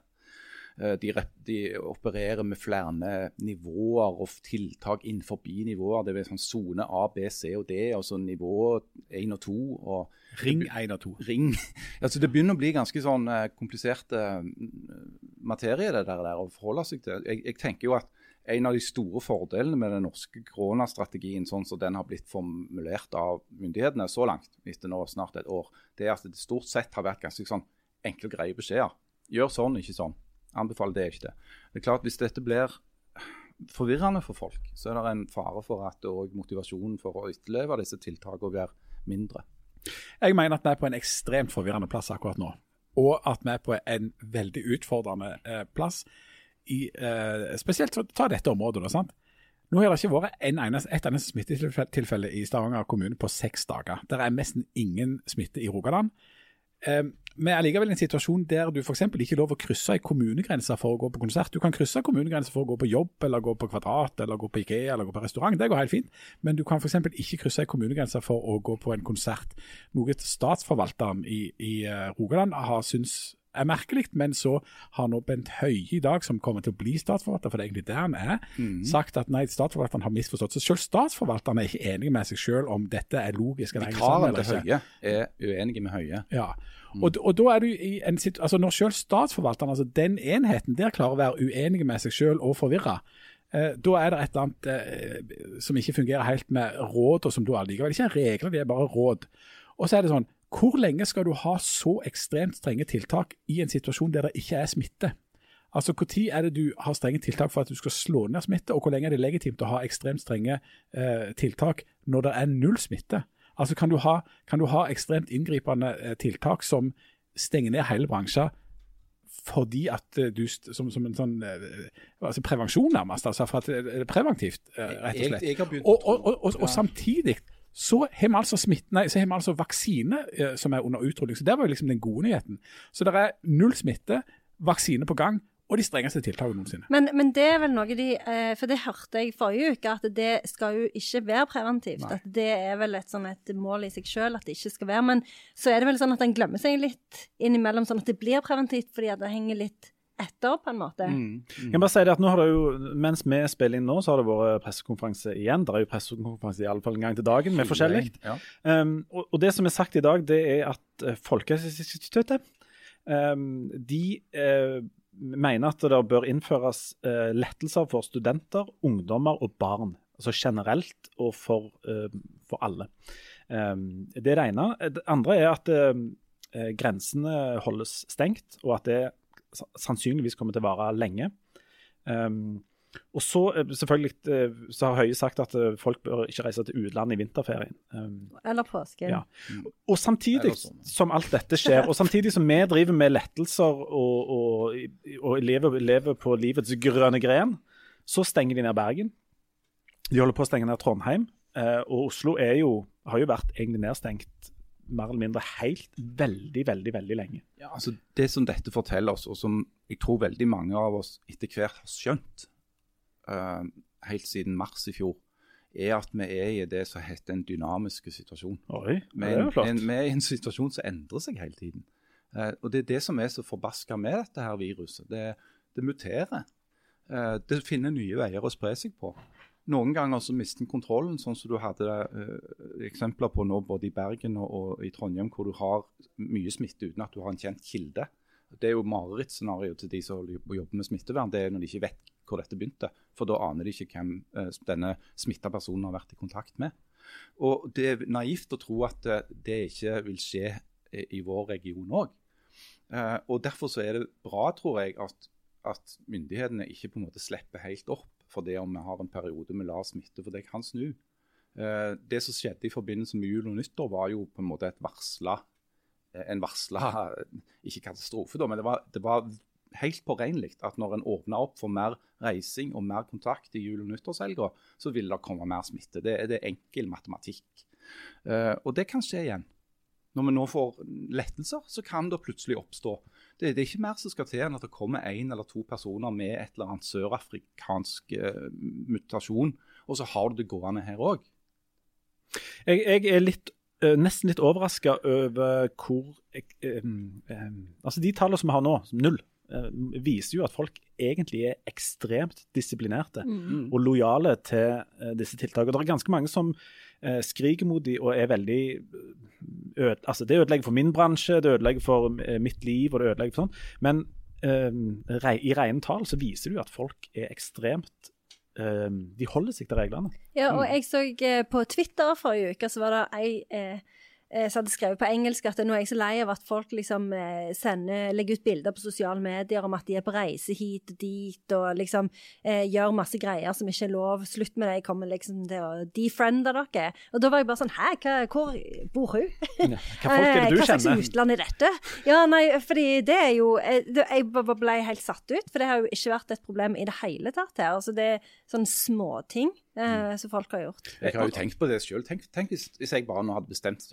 Eh, de, de opererer med flere nivåer og tiltak innenfor nivåer. Det er sånn sone A, B, C og D, altså nivå 1 og 2. og Ring 1 og 2. ring. Altså, det begynner å bli ganske sånn eh, komplisert eh, materie det der, der å forholde seg til. Jeg, jeg tenker jo at en av de store fordelene med den norske koronastrategien, sånn som den har blitt formulert av myndighetene så langt, etter nå snart et år, det er at det stort sett har vært ganske sånn enkle og greie beskjeder. Gjør sånn, ikke sånn. Anbefaler det ikke det. Det er klart, Hvis dette blir forvirrende for folk, så er det en fare for at motivasjonen for å etterleve disse tiltakene blir mindre. Jeg mener at vi er på en ekstremt forvirrende plass akkurat nå. Og at vi er på en veldig utfordrende eh, plass. I, eh, spesielt ta dette området. da, sant? Nå har det ikke vært en eneste, et eneste smittetilfelle i Stavanger kommune på seks dager. Det er nesten ingen smitte i Rogaland. Eh, vi er likevel i en situasjon der du f.eks. ikke er lov å krysse ei kommunegrense for å gå på konsert. Du kan krysse kommunegrenser for å gå på jobb, eller gå på Kvadrat, eller gå på Ikea, eller gå på restaurant. Det går helt fint. Men du kan f.eks. ikke krysse ei kommunegrense for å gå på en konsert. Noe statsforvalteren i, i eh, Rogaland har syntes er merkelig, men så har nå Bent Høie i dag, som kommer til å bli statsforvalter, for det er egentlig det han er, sagt at nei, statsforvalteren har misforstått. Så selv statsforvalteren er ikke enig med seg selv om dette er logisk. eller Vikarene eller til. Høie er uenige med Høie. Ja, og, og da er du i en situasjon, altså Når selv statsforvalteren, altså den enheten, der klarer å være uenige med seg selv og forvirra, eh, da er det et eller annet eh, som ikke fungerer helt med råd, og som du allikevel ikke er regler, det er bare råd. Og så er det sånn, hvor lenge skal du ha så ekstremt strenge tiltak i en situasjon der det ikke er smitte? Altså, Når er det du har strenge tiltak for at du skal slå ned smitte, og hvor lenge er det legitimt å ha ekstremt strenge eh, tiltak når det er null smitte? Altså, Kan du ha, kan du ha ekstremt inngripende eh, tiltak som stenger ned hele bransjer fordi at eh, du, som, som en sånn eh, altså prevensjon nærmest, altså for at det er preventivt, eh, rett og slett. jeg Og, og, og, og, og samtidig så har vi altså nei, altså vaksine eh, som er under utrulling. Så Det var jo liksom den gode nyheten. Så det er null smitte, vaksine på gang, og de strengeste tiltakene noensinne. Men, men det er vel noe de eh, For det hørte jeg forrige uke, at det skal jo ikke være preventivt. At det er vel et, sånn et mål i seg sjøl at det ikke skal være. Men så er det vel sånn at en glemmer seg litt innimellom, sånn at det blir preventivt fordi det henger litt etter, på en måte. Jeg kan bare si det at nå har det jo, Mens vi spiller inn nå, så har det vært pressekonferanse igjen. Det er jo pressekonferanse i alle fall en gang til dagen med forskjellig. Ja. Um, og, og det som er sagt i dag, det er at uh, Folkehelseinstituttet um, de uh, mener at det bør innføres uh, lettelser for studenter, ungdommer og barn. Altså generelt og for, uh, for alle. Um, det er det ene. Det andre er at uh, grensene holdes stengt, og at det sannsynligvis kommer til å vare lenge. Um, og så eh, selvfølgelig eh, så har Høie sagt at eh, folk bør ikke reise til utlandet i vinterferien. Um, Eller påsken. Ja. og samtidig sånn. som alt dette skjer, og samtidig som vi driver med lettelser og, og, og lever, lever på livets grønne gren, så stenger de ned Bergen. De holder på å stenge ned Trondheim. eh, og Oslo er jo, har jo vært egentlig nedstengt mer eller mindre helt veldig, veldig, veldig lenge. Ja, altså Det som dette forteller oss, og som jeg tror veldig mange av oss etter hvert har skjønt uh, helt siden mars i fjor, er at vi er i det som heter en dynamisk situasjon. Oi, det er, jo flott. vi er i en situasjon som endrer seg hele tiden. Uh, og Det er det som er så forbaska med dette her viruset. Det, det muterer. Uh, det finner nye veier å spre seg på. Noen ganger så mister en kontrollen, sånn som du hadde uh, eksempler på nå både i Bergen og, og i Trondheim, hvor du har mye smitte uten at du har en kjent kilde. Det er jo marerittscenarioet til de som jobber med smittevern. Det er når de ikke vet hvor dette begynte. For da aner de ikke hvem uh, denne smitta personen har vært i kontakt med. Og Det er naivt å tro at uh, det ikke vil skje i, vår region òg. Og Derfor så er det bra, tror jeg, at, at myndighetene ikke på en måte slipper helt opp for det om vi har en periode med lav smitte, for det kan snu. Eh, det som skjedde i forbindelse med jul og nyttår, var jo på en måte et varsla, eh, en varsla Ikke katastrofe, da, men det var, det var helt påregnelig at når en åpna opp for mer reising og mer kontakt i jul- og nyttårshelga, så ville det komme mer smitte. Det, det er enkel matematikk. Eh, og det kan skje igjen. Når vi nå får lettelser, så kan det plutselig oppstå. Det, det er ikke mer som skal til enn at det kommer én eller to personer med et eller annet sørafrikansk uh, mutasjon, og så har du det gående her òg. Jeg, jeg er litt, uh, nesten litt overraska over hvor eh, eh, Altså, de tallene som vi har nå, som null, uh, viser jo at folk egentlig er ekstremt disiplinerte og lojale til disse tiltakene. Det er ganske mange som skriker mot dem og er veldig øde, altså Det ødelegger for min bransje, det ødelegger for eh, mitt liv, og det ødelegger for sånn. Men eh, i rene tall så viser det jo at folk er ekstremt eh, De holder seg til reglene. Ja, og jeg så eh, på Twitter forrige uke, så var det ei eh, som hadde skrevet på engelsk at nå er jeg så lei av at folk liksom eh, sender, legger ut bilder på sosiale medier om at de er på reise hit og dit, og liksom eh, gjør masse greier som ikke er lov. Slutt med det, jeg kommer liksom til å defriende dere. Og da var jeg bare sånn Hæ, hva, hvor bor hun? Hva folk er det du du Hva slags utland er dette? Ja, nei, fordi det er jo eh, Jeg ble helt satt ut, for det har jo ikke vært et problem i det hele tatt her. Altså det er sånne småting eh, som folk har gjort. Jeg har jo tenkt på det sjøl. Tenk, tenk hvis, hvis jeg bare nå hadde bestemt,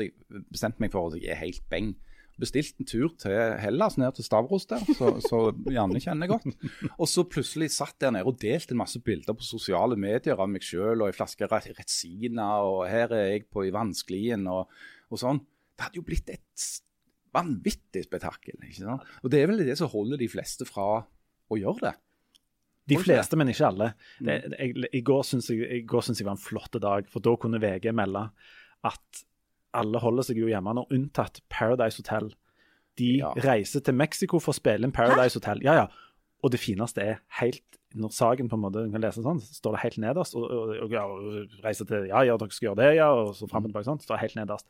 bestemt meg for at jeg er helt beng, bestilt en tur til Hellas, ned til Stavros der, så, så Janne kjenner godt. Og så plutselig satt der nede og delte en masse bilder på sosiale medier av meg sjøl og ei flaske Re- Retsina, og her er jeg på i vanskelien og, og sånn. Det hadde jo blitt et vanvittig spetakkel. ikke sant? Og det er vel det som holder de fleste fra å gjøre det. De fleste, men ikke alle. Mm. Det, jeg, I går syns jeg, jeg var en flott dag, for da kunne VG melde at alle holder seg jo hjemme nå, unntatt Paradise Hotel. De Ja. reiser til Mexico for å spille inn Paradise Hotel. Ja, ja. Og det fineste er helt Når saken på en måte, du kan lese sånn, så står det helt nederst. Og, og, og, og reiser til Ja, ja, dere skal gjøre det, ja. Og så fram og tilbake sånn. Står det helt nederst.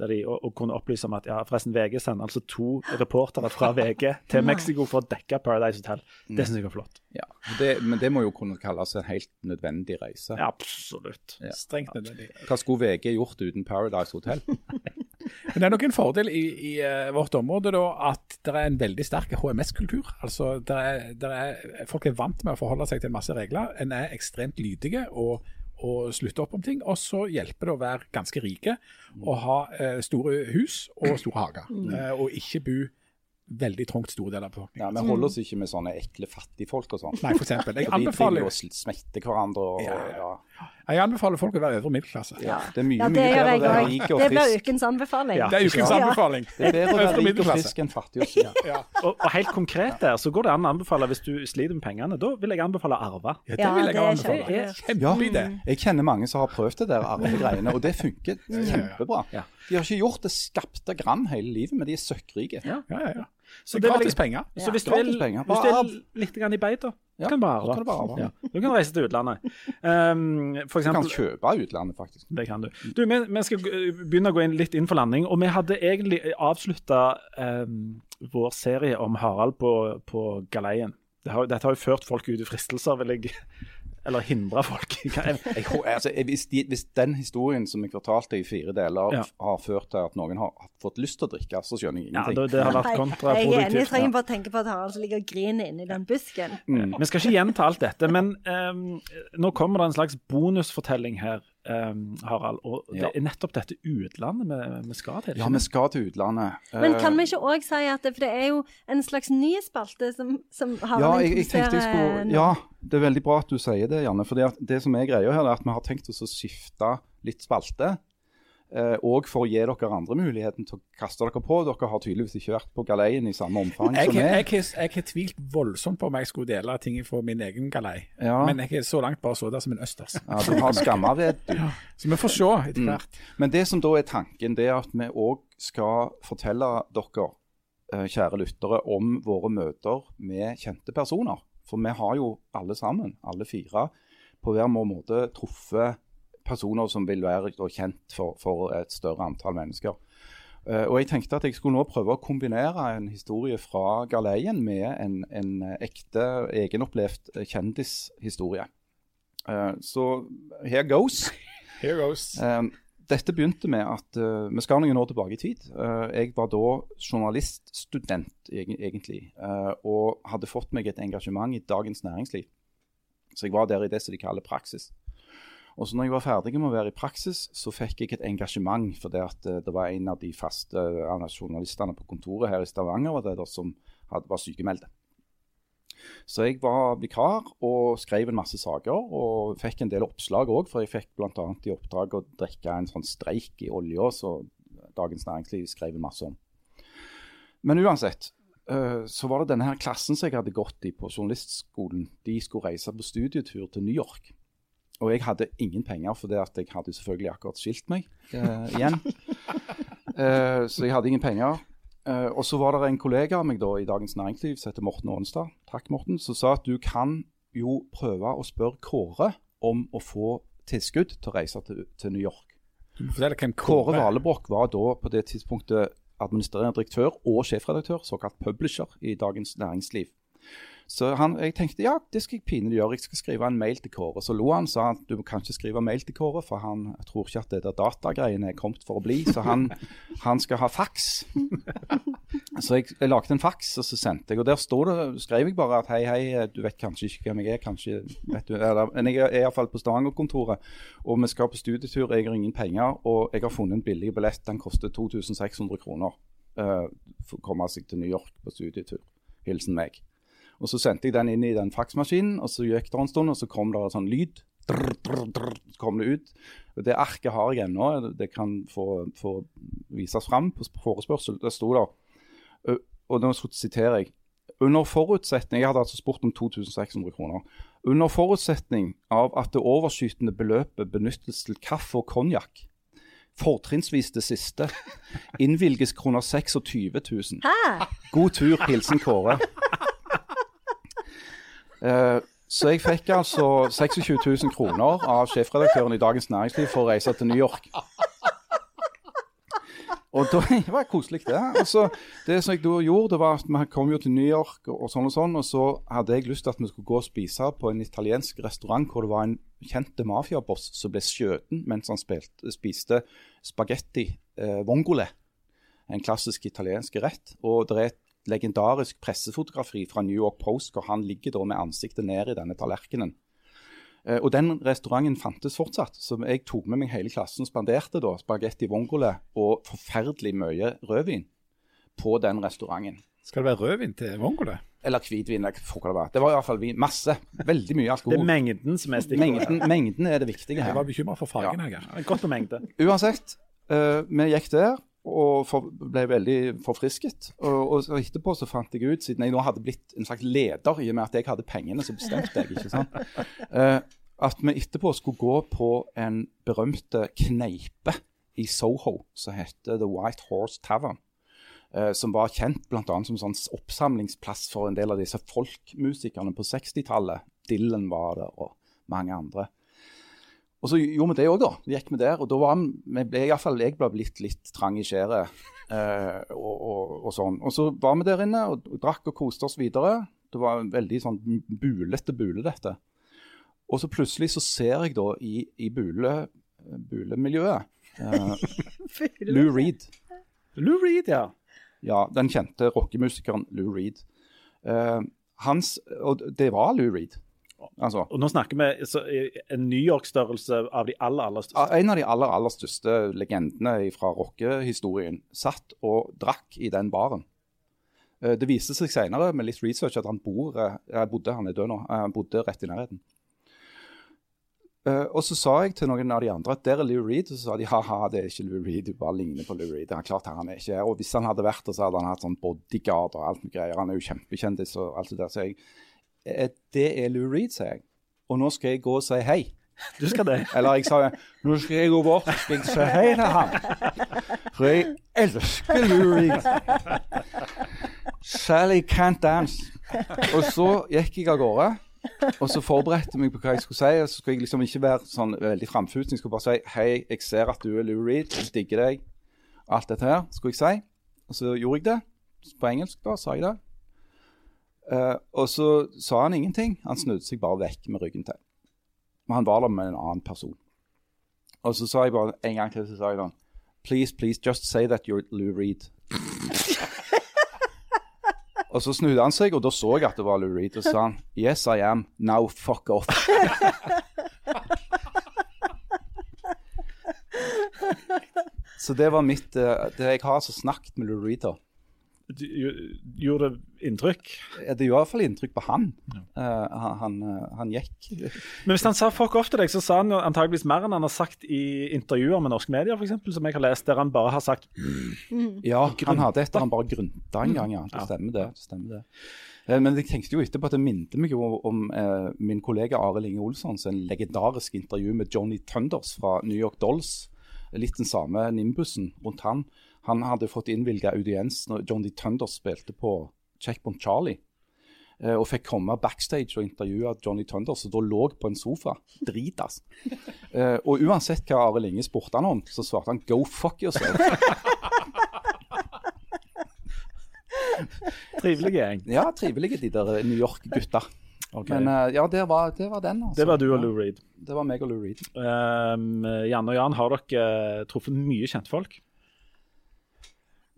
Der de, og, og kunne opplyse om at ja, forresten VG sender altså to reportere fra VG til Mexico for å dekke Paradise Hotel. Det syns jeg var flott. Ja, det, Men det må jo kunne kalles en helt nødvendig reise. Ja, absolutt. Ja. Strengt nødvendig. Hva skulle VG gjort uten Paradise Hotel? Men det er nok en fordel i, i eh, vårt område da, at det er en veldig sterk HMS-kultur. Altså, der er, det er, folk er vant med å forholde seg til en masse regler. En er ekstremt lydige og, og slutte opp om ting. Og så hjelper det å være ganske rike og ha eh, store hus og store hager. Eh, og ikke bo veldig trangt store deler av befolkningen. Ja. Vi holder oss ikke med sånne ekle fattigfolk og sånn. Nei, for eksempel. Jeg For de trenger anbefaler, jo og sl- hverandre og Ja. ja. Jeg anbefaler folk å være øvre middelklasse. ja. Det er mye, Ja, det mye bedre å være rik og Det blir frisk. ukens anbefaling. Ja. Det er ukens Ja. anbefaling. Det er bedre å være rik og frisk enn fattig og syk. Ja. Og, og helt konkret der, så går det an å anbefale hvis du sliter med pengene. Da vil jeg anbefale å arve. Ja, det vil jeg det anbefale. kjempelurt. Ja, Jeg kjenner mange som har prøvd det der arvegreiene, og det funker kjempebra. De har ikke gjort det skapte grann hele livet, men de er søkkrike. Ja, ja, ja. Så det er gratis penger. Så hvis du vil, hvis du er litt i beit, da, Ja, kan du bare kan arve. du bare arve. Ja. Du kan reise til utlandet. Um, for Du kan kjøpe utlandet, faktisk. det kan du. Du, vi, vi skal begynne å gå inn litt inn for landing. Og vi hadde egentlig avslutta um, vår serie om Harald på, på galeien. Det har, dette har jo ført folk ut i fristelser, vil jeg Eller hindre folk. Jeg- altså, hvis, de, hvis den historien som jeg fortalte i fire deler, Ja. har ført til at noen har fått lyst til å drikke, så skjønner jeg Ja, ingenting. det, det har vært kontraproduktivt. jeg er enig. Jeg trenger bare tenke på at Harald ligger og griner inni den busken. Mm. Vi skal ikke gjenta alt dette, men um, nå kommer det en slags bonusfortelling her, ehm, Harald. Og det er nettopp dette utlandet vi, vi skal til. Ja, vi skal til utlandet. Men kan Eh, vi ikke òg si at det, For det er jo en slags ny spalte som, som Ja, jeg, jeg tenkte jeg skulle, ja, det er veldig bra at du sier det, Janne. For det som er greia her, er at vi har tenkt oss å skifte litt spalte. Eh, og for å gi dere andre muligheten til å kaste dere på. Dere har tydeligvis ikke vært på galeien i samme omfang Jeg, som meg. jeg, har tvilt voldsomt på om jeg skulle dele ting fra min egen galei. Ja. Men jeg er så langt bare så det som en østers. Ja, du har skamma ved du. Så vi får se etter Mm. hvert. Men det som da er tanken, det er at vi òg skal fortelle dere, eh, kjære lyttere, om våre møter med kjente personer. For vi har jo alle sammen, alle fire, på hver måte truffet personer som vil være kjent for, for et større antall mennesker. Eh, og jeg tenkte at jeg skulle nå prøve å kombinere en historie fra galeien med en, en ekte, egenopplevd kjendishistorie. Eh, så here goes. Here goes. Eh, dette begynte med at vi skal noen år tilbake i tid. Jeg var da journaliststudent, eg- egentlig, og hadde fått meg et engasjement i Dagens Næringsliv. Så jeg var der i det som de kaller praksis. Og så når jeg var ferdig med å være i praksis, så fikk jeg et engasjement For det, at eh, det var en av de faste eh, journalistene på kontoret her i Stavanger var det der, som var sykemeldte. Så jeg var vikar og skrev en masse saker, og fikk en del oppslag òg. For jeg fikk bl.a. i oppdrag å drikke en sånn streik i olja, så Dagens Næringsliv skrev masse om. Men uansett, eh, så var det denne her klassen som jeg hadde gått i på journalistskolen. De skulle reise på studietur til New York. Og jeg hadde ingen penger, for det at jeg hadde selvfølgelig akkurat skilt meg eh, igjen. Eh, så jeg hadde ingen penger. Eh, og så var det en kollega av meg da i Dagens Næringsliv som heter Morten Aanestad, takk Morten, som sa at du kan jo prøve å spørre Kåre om å få tilskudd til å reise til, til New York. Kåre. Valebrokk var da på det tidspunktet administrerende direktør og sjefredaktør, såkalt publisher, i Dagens Næringsliv. Så han, jeg tenkte ja, det skal jeg pinlig gjøre, jeg skal skrive en mail til Kåre. Så lo han sa at du kan ikke skrive mail til Kåre, for han tror ikke at det der datagreiene er kommet for å bli. Så han, han skal ha faks. Så jeg, jeg lagde en faks, og så sendte jeg. Og der står det, skrev jeg bare at hei, hei, du vet kanskje ikke hvem jeg er, kanskje vet du, eller, Men jeg er iallfall på Stavanger-kontoret, og vi skal på studietur, jeg har ingen penger, og jeg har funnet en billig billett, den koster 2600 kroner. Uh, for å komme seg til New York på studietur. Hilsen meg. Og Så sendte jeg den inn i den faksmaskinen, og så gikk det en stund, og så kom det en sånn lyd. Drr, drr, drr, så kom det ut. Og Det arket har jeg ennå. Det kan få, få vises fram på forespørsel. Det sto der. Og nå siterer jeg. Under forutsetning Jeg hadde altså spurt om 2600 kroner. Under forutsetning av at det overskytende beløpet benyttes til kaffe og konjakk, fortrinnsvis det siste, innvilges kroner 26 000. Hæ? God tur, hilsen Kåre. Eh, så jeg fikk altså 26 000 kroner av sjefredaktøren i Dagens Næringsliv for å reise til New York. Og da, Det var koselig, det. Altså, det som jeg da gjorde, det var at vi kom jo til New York, og, og sånn og sånn, og så hadde jeg lyst til at vi skulle gå og spise på en italiensk restaurant hvor det var en kjent mafiaboss som ble skutt mens han spilte, spiste spagetti eh, vongole, en klassisk italiensk rett. Og det er et legendarisk pressefotografi fra New York Post hvor han ligger da med ansiktet ned i denne tallerkenen. Eh, og den restauranten fantes fortsatt, så jeg tok med meg hele klassen og spanderte da spagetti vongole og forferdelig mye rødvin på den restauranten. Skal det være rødvin til vongole? Eller hvitvin, eller hva det var. Det var i hvert fall vin. Masse. Veldig mye Det er mengden som er stikkordet. Mengden, mengden er det viktige Jeg her. var bekymra for fargen. jeg. Ja, Godt med mengde. Uansett, eh, vi gikk der og for, ble veldig forfrisket. Og, og etterpå så fant jeg ut, siden jeg nå hadde blitt en slags leder, i og med at jeg hadde pengene, så bestemte jeg, ikke sant, uh, at vi etterpå skulle gå på en berømte kneipe i Soho som heter The White Horse Tavern. Uh, som var kjent bl.a. som sånn oppsamlingsplass for en del av disse folkmusikerne på 60-tallet. Dylan var det, og mange andre. Og så gjorde vi det òg, da. Vi gikk med der. Og da var vi, vi ble, i fall jeg ble blitt litt trang i skjæret. Eh, og, og, og sånn. Og så var vi der inne og, og drakk og koste oss videre. Det var en veldig sånn bulete bule, dette. Og så plutselig så ser jeg da i, i bule, bulemiljøet eh, Lou Reed. Lou Reed, ja. Ja, den kjente rockemusikeren Lou Reed. Eh, hans, og det var Lou Reed. Altså, Og nå snakker vi så, en New York-størrelse av de aller, aller største. En av de aller aller største legendene fra rockehistorien satt og drakk i den baren. Eh, Det viste seg senere med litt research at han bor, eh, bodde, han er død nå, eh, han bodde rett i nærheten. Og så sa jeg til noen av de andre at der er Lou Reed. Og så sa de ha-ha, det er ikke Lou Reed, du bare ligner på Lou Reed. Det er klart han er ikke her. Og hvis han hadde vært der, så hadde han hatt sånn bodyguard og alt med greier. Han er jo kjempekjendis og alt det der. Så jeg det er Lou Reed, sier jeg. Og nå skal jeg gå og si hei. Du skal det. Eller jeg sa nå skal jeg gå bort jeg si hei til han. For jeg elsker Lou Reed. Sally can't dance. Og så gikk jeg av gårde. Og så forberedte jeg meg på hva jeg skulle si. Og så skulle jeg liksom ikke være sånn veldig framfusen. Jeg skulle bare si hei, jeg ser at du er Lou Reed, jeg digger deg. Alt dette her skulle jeg si. Og så gjorde jeg det. På engelsk da, sa jeg det. Eh, og så sa han ingenting. Han snudde seg bare vekk med ryggen til. Men han var der med en annen person. Og så sa jeg bare en gang til så sa jeg sånn Please, please, just say that you're Lou Reed. og så snudde han seg, og da så jeg at det var Lou Reed. Og så sa han Yes, I am. Now fuck off. så det var mitt uh, det Jeg har altså snakket med Lou Reed da. Gjorde det inntrykk? Det gjorde i hvert fall inntrykk på han. Ja. han, han, eh, han gikk Men hvis han sa fuck off til deg, så sa han jo antageligvis mer enn han har sagt i intervjuer med norsk media, f.eks., som jeg har lest, der han bare har sagt Ja, han hadde et der han bare grunta en gang, ja. Det stemmer det. det, stemmer det. Eh, Men jeg tenkte jo etterpå at det minte meg jo om eh, min kollega Arild Inge Olsson sin legendariske intervju med Johnny Thunders fra New York Dolls. Litt den samme nimbusen rundt han. Han hadde fått innvilga audiens når Johnny Thunders spilte på Checkpoint Charlie. eh, Og fikk komme backstage og intervjue Johnny Tunders, og da lå på en sofa. Dritas. Eh, Og uansett hva Arild Inge spurte han om, så svarte han 'go fuck yourself'. Trivelig gjeng. Ja, trivelige de der New York-gutta. Okay. Men eh, ja, det var, det var den. Altså. Det var du og Lou Reed. Det var meg og Lou Reed. Um, Janne og Jan, har dere truffet mye kjentfolk?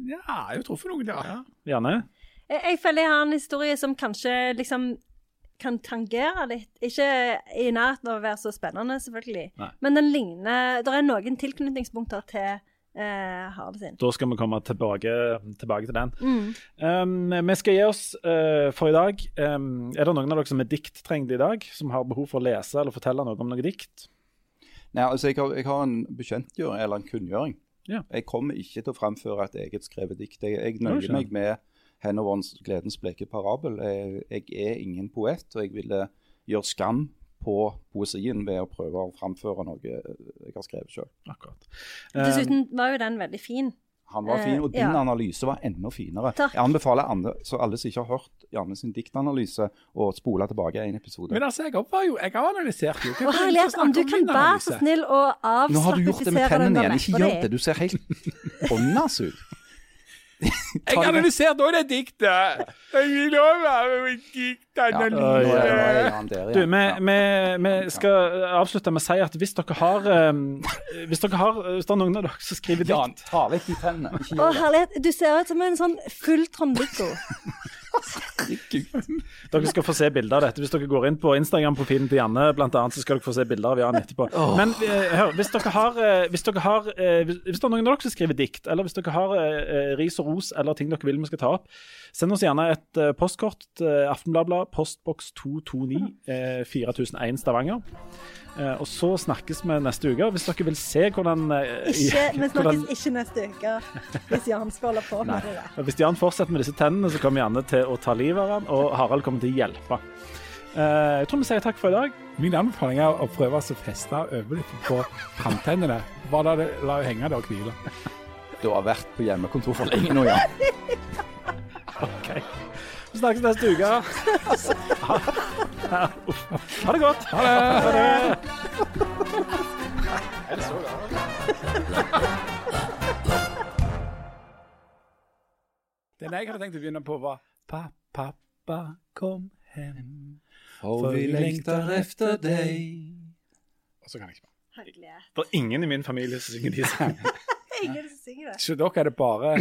Ja, jeg har truffet noen, ja. Janne? Jeg, jeg føler jeg har en historie som kanskje liksom kan tangere litt. Ikke i nærheten av å være så spennende, selvfølgelig. Nei. Men den ligner Det er noen tilknytningspunkter til eh. Da skal vi komme tilbake, tilbake til den. Um, vi skal gi oss uh, for i dag. Um, er det noen av dere som er dikttrengte i dag? Som har behov for å lese eller fortelle noe om noe dikt? Nei, altså jeg har, jeg har en bekjentgjøring, eller en kunngjøring. Ja. Jeg kommer ikke til å fremføre et eget skrevet dikt. Jeg, jeg nøyer meg med Henoverens gledens bleke parabel. Jeg, jeg er ingen poet, og jeg ville gjøre skam på poesien ved å prøve å fremføre noe jeg har skrevet sjøl. Um, Dessuten var jo den veldig fin. Han var Eh, fin, og din ja. analyse var enda finere. Takk. Jeg anbefaler andre, så alle som ikke har hørt Janne sin diktanalyse, å spole tilbake en episode. Men altså, jeg har jo, jeg har analysert jo. Og herlighet, om du kan være så snill å Nå har du gjort det med avslappifisere tennene igjen. Ikke gjør det. Du ser helt åndas ut. Jeg analyserte òg det diktet! Jeg vil han der Du, vi, vi, vi skal avslutte med å si at hvis dere har Hvis dere har, hvis det er noen av dere som skriver Jan, dikt ta vekk de tennene. Å, herlighet, du ser ut som en sånn full Trond-Viggo. Dere skal få se bilder av dette. Hvis dere går inn på Instagram-profilen til Janne, blant annet, så skal dere få se bilder av Jan etterpå. Men eh, hør, hvis dere har, eh, hvis, dere har eh, hvis, det er noen av dere som skriver dikt, eller hvis dere har ris og ros eller ting dere vil vi skal ta opp, send oss gjerne et eh, postkort. Uh, Aftenbladet, postboks 229, eh, 4001 Stavanger. Eh, og så snakkes vi neste uke. Hvis dere vil se hvordan eh, Ikke, vi hvordan- snakkes ikke neste uke hvis Jan skal holde på med det der. Hvis Jan fortsetter med disse tennene, så kommer Janne til å ta livet av han, og Harald kommer til å hjelpe. Eh, jeg tror vi sier takk for i dag. Min anbefaling er å prøve å feste øyeblikket på framtennene. Bare la det la det henge der og hvile. Du har vært på hjemmekontor for lenge nå, Jan. Ok. Vi snakkes neste uke. Ha, ha, ha det godt. Ha det. Den jeg hadde tenkt å begynne på, var Pa, pappa, kom hjem, For vi lengter efter deg. Og så kan jeg ikke mer. Herlighet. Det er ingen i min familie som synger de sangene. Ingen som synger det. Så dere er det bare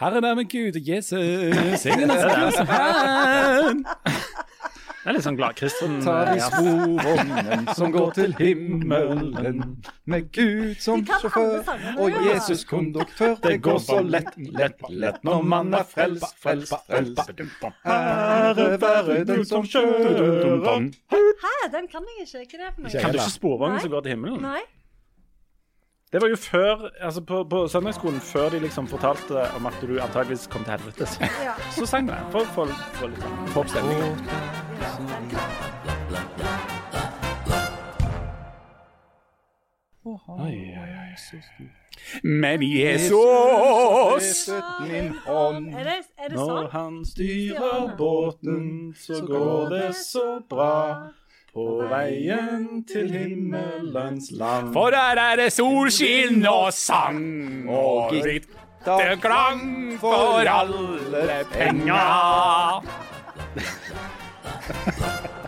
Herren er min Gud og Jesus, ingen er så som han. Det er litt sånn gladkristen. Tar de ja. sporvognen som går til himmelen, med Gud som sjåfør og. Jesus konduktør. Det går så lett, lett, lett når man er frelst, frelst, frelst. Ære være den som kjører. Hæ, den kan jeg ikke. Hva er det for noe? Kan du ikke sporvognen som går til himmelen? Nei. Det var jo før, altså på, på søndagsskolen, før de liksom fortalte om at du antageligvis kom til helvete. Så, Ja. så sang vi. For, for, for litt sånn få opp stemningen. Oi, oi, oi. Men Jesus min hånd. Er det, er det Når han styrer båten, så går det så bra. På veien til himmelens land. For der er det solskinn og sang og gitterklang for alle penger.